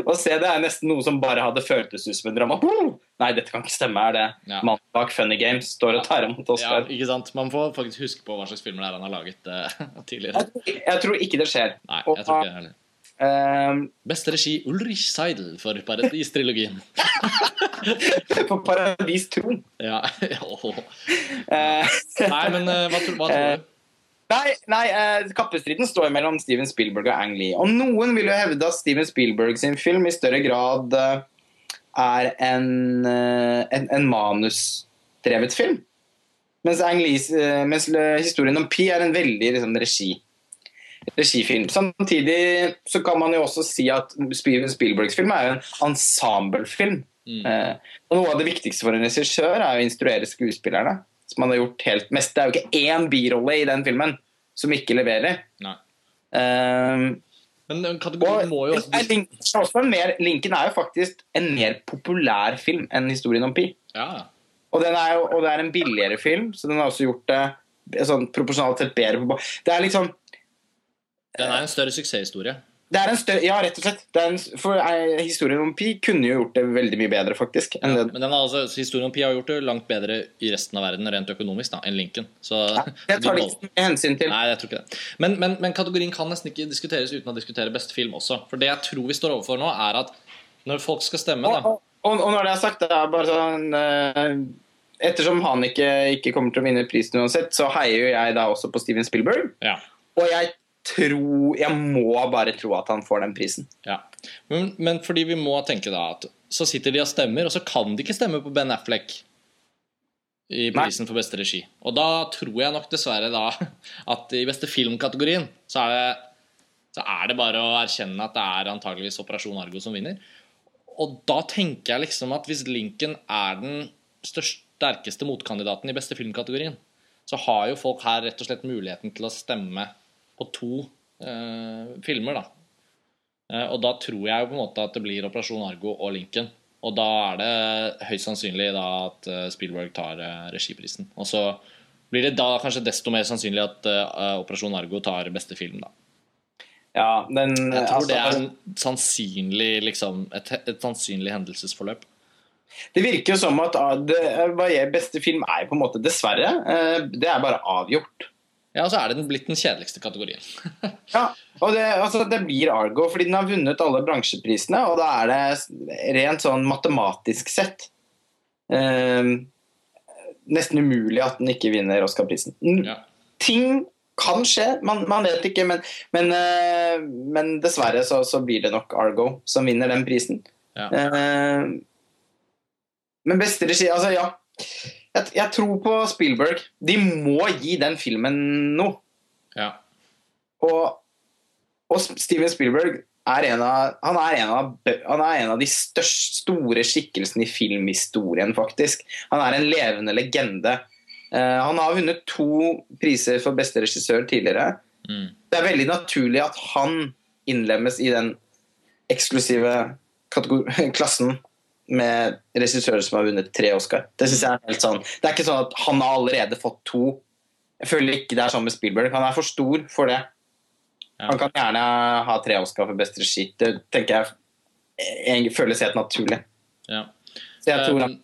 å se det er nesten noe som bare hadde føltes ut som en drama. «Oh, Nei, dette kan ikke stemme. Er det Ja. mannen bak Funny Games står og tar imot Ja, ikke sant? Man får faktisk huske på hva slags filmer det er han har laget uh, (laughs) tidligere. Jeg, tror- jeg tror ikke det skjer. Nei, jeg tror ikke det heller. Um, Beste regi Ulrich Seidel for Paradis-trilogien. (laughs) for Paradis tro. Ja. (laughs) oh. uh, Nei, men uh, hva, tror- hva tror du? Nei, nei eh, kappestriden står mellom Steven Spielberg og Ang Lee. Og noen vil jo hevde at Steven Spielberg sin film i større grad eh, er en, eh, en, en manusdrevet film. Mens, Ang eh, mens historien om Pi er en veldig liksom, regi, regifilm. Samtidig så kan man jo også si at Steven Spielbergs film er en ensemblefilm. Mm. Eh, og noe av det viktigste for en regissør er å instruere skuespillerne. Som han har gjort helt mest. Det er jo ikke én birolle i den filmen som ikke leverer. Nei. Eh, Men kategorien må jo også er Link- er også mer, Lincoln er jo faktisk en mer populær film enn historien om Pi. Ja, Og, den jo, og det er en billigere film, så den har også gjort det sånn proporsjonalt sett bedre. på Det er liksom den er en større suksesshistorie. Det er en større, Ja, rett og slett. Det en, for eh, historien om Pi kunne jo gjort det veldig mye bedre, faktisk. Det. Men den altså, så historien om Pi har gjort det langt bedre i resten av verden rent økonomisk da, enn Lincoln. Så Det tar (laughs) litt ikke hensyn til. Nei, jeg tror ikke det. Men, men, men kategorien kan nesten ikke diskuteres uten å diskutere beste film også. For det jeg tror vi står overfor nå, er at når folk skal stemme, Og, da og, og når det er sagt, det er bare sånn eh, Ettersom han ikke, ikke kommer til å vinne prisen uansett, så heier jo jeg da også på Steven Spielberg. Ja. Og jeg tror Jeg må bare tro at han får den prisen. ja. Men, men fordi vi må tenke da at så sitter de og stemmer, og så kan de ikke stemme på Ben Affleck i prisen for beste regi. Og da tror jeg nok dessverre da (laughs) at i beste filmkategorien så er det, så er det bare å erkjenne at det er antageligvis Operasjon Argo som vinner. Og da tenker jeg liksom at hvis Lincoln er den største, sterkeste motkandidaten i beste filmkategorien, så har jo folk her rett og slett muligheten til å stemme på to eh, filmer, da. Eh, og da tror jeg jo på en måte at det blir Operasjon Argo og Lincoln. Og da er det høyst sannsynlig da at eh, Spielberg tar eh, regiprisen. Og så blir det da kanskje desto mer sannsynlig at eh, Operasjon Argo tar beste film, da. Ja, den Jeg tror altså, det er en sannsynlig, liksom, et, et sannsynlig hendelsesforløp. Det virker jo som at ah, det, beste film er på en måte Dessverre. Det er bare avgjort. Ja, så er det den blitt den kjedeligste kategorien. (laughs) Ja, og det, altså, det blir Argo, fordi den har vunnet alle bransjeprisene, og da er det rent sånn matematisk sett eh, nesten umulig at den ikke vinner Oscar-prisen. Ja. Ting kan skje, man, man vet ikke, men, men, eh, men dessverre så, så blir det nok Argo som vinner den prisen. Ja. Eh, men beste regi Altså, ja. Jeg, jeg tror på Spielberg. De må gi den filmen noe. Ja. Og, og Steven Spielberg er en av, han er en av, han er en av de største, store skikkelsene i filmhistorien, faktisk. Han er en levende legende. Uh, han har vunnet to priser for beste regissør tidligere. Mm. Det er veldig naturlig at han innlemmes i den eksklusive (laughs) klassen med regissører som har vunnet tre Oscar. Det synes jeg er helt sånn Det er ikke sånn at han har allerede fått to. Jeg føler ikke det er sånn med Spielberg. Han er for stor for det. Ja. Han kan gjerne ha tre Oscar for beste regi. Det tenker jeg jeg føles helt naturlig. Ja. Så jeg tror Um,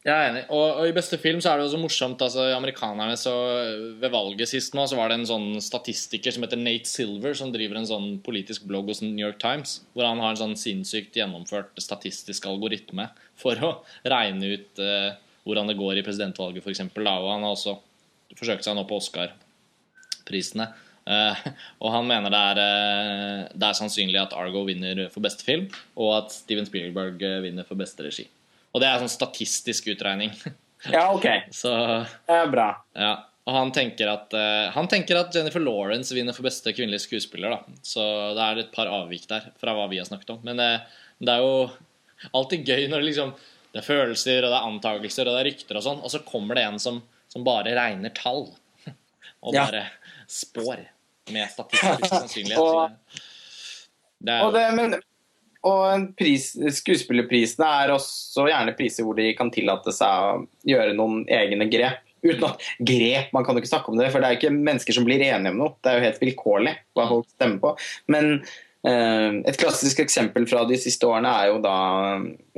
jeg er enig. Og, og i beste film så er det jo så morsomt. altså Amerikanerne så Ved valget sist nå så var det en sånn statistiker som heter Nate Silver, som driver en sånn politisk blogg hos New York Times, hvor han har en sånn sinnssykt gjennomført statistisk algoritme for å regne ut eh, hvordan det går i presidentvalget, f.eks. Og han har også forsøkt seg nå på Oscar-prisene. Eh, (laughs) og han mener det er, eh, det er sannsynlig at Argo vinner for beste film, og at Steven Spielberg eh, vinner for beste regi. Og det er sånn statistisk utregning. (laughs) Ja, ok. Så Det er bra. ja. Og han tenker, at, uh, han tenker at Jennifer Lawrence vinner for beste kvinnelige skuespiller. da Så det er et par avvik der fra hva vi har snakket om. Men uh, det er jo alltid gøy når det liksom Det er følelser, og det er antakelser, og det er rykter og sånn, og så kommer det en som, som bare regner tall. (laughs) Og Ja. bare spår med statistisk sannsynlighet. Og- det er Og, det, men, og pris, skuespillerprisene er også gjerne priser hvor de kan tillate seg å gjøre noen egne grep. Uten at grep, Man kan jo ikke snakke om det, for det er jo ikke mennesker som blir enige om noe. Det er jo helt vilkårlig hva folk stemmer på. Men eh, et klassisk eksempel fra de siste årene er jo da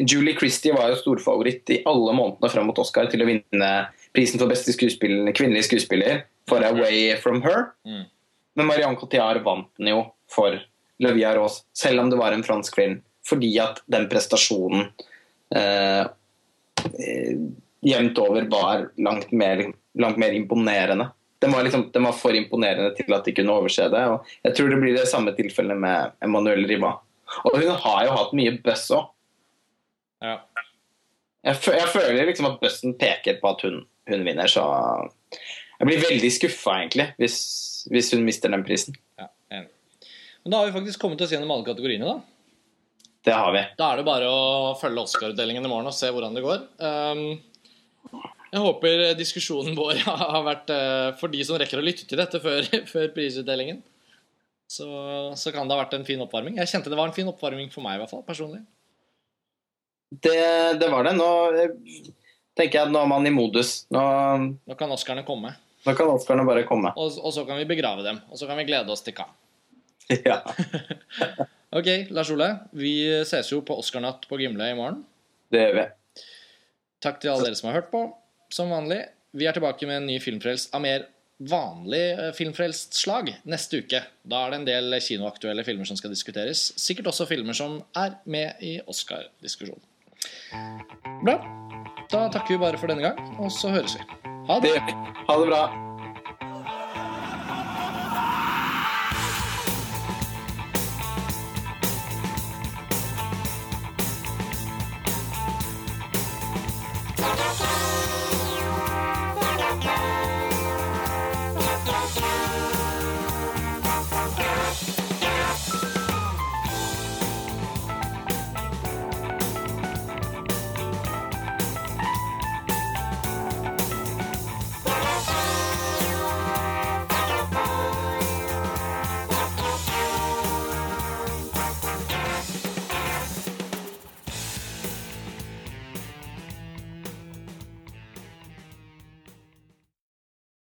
Julie Christie var jo storfavoritt i alle månedene fram mot Oscar til å vinne prisen for beste skuespill, kvinnelige skuespiller for 'Away From Her'. Mm. Men Marianne Cotillard vant den jo for Le Via Rose, selv om det var en fransk film. Fordi at den prestasjonen eh, eh, jevnt over var langt mer, langt mer imponerende. Den var, liksom, den var for imponerende til at de kunne overse det. Og jeg tror det blir det samme tilfellet med Emmanuel Riva. Og hun har jo hatt mye buzz òg. ja. Jeg, jeg føler liksom at buzzen peker på at hun, hun vinner, så jeg blir veldig skuffa, egentlig, hvis, hvis hun mister den prisen. ja. Men da har vi faktisk kommet oss gjennom alle kategoriene, da. Det har vi. Da er det bare å følge Oscar-utdelingen i morgen og se hvordan det går. Um, jeg håper diskusjonen vår (laughs) har vært eh, for de som rekker å lytte til dette før, (laughs) før prisutdelingen. Så, så kan det ha vært en fin oppvarming. Jeg kjente det var en fin oppvarming for meg, i hvert fall, personlig. Det, det var det. Nå eh, tenker jeg at nå er man i modus. Nå, Nå kan Oscarene komme, nå kan Oscarene bare komme. og, og så kan vi begrave dem. Og så kan vi glede oss til Cannes. (laughs) Ja, (laughs) Ok, Lars Ole. Vi ses jo på Oscar-natt på Gimle i morgen. det gjør vi. Takk til alle dere som har hørt på. Som vanlig, vi er tilbake med en ny Filmfrelst av mer vanlig eh, filmfrelst slag neste uke. Da er det en del kinoaktuelle filmer som skal diskuteres. Sikkert også filmer som er med i Oscar-diskusjonen. Bra. Da takker vi bare for denne gang, og så høres vi. Ha det. Ha det bra.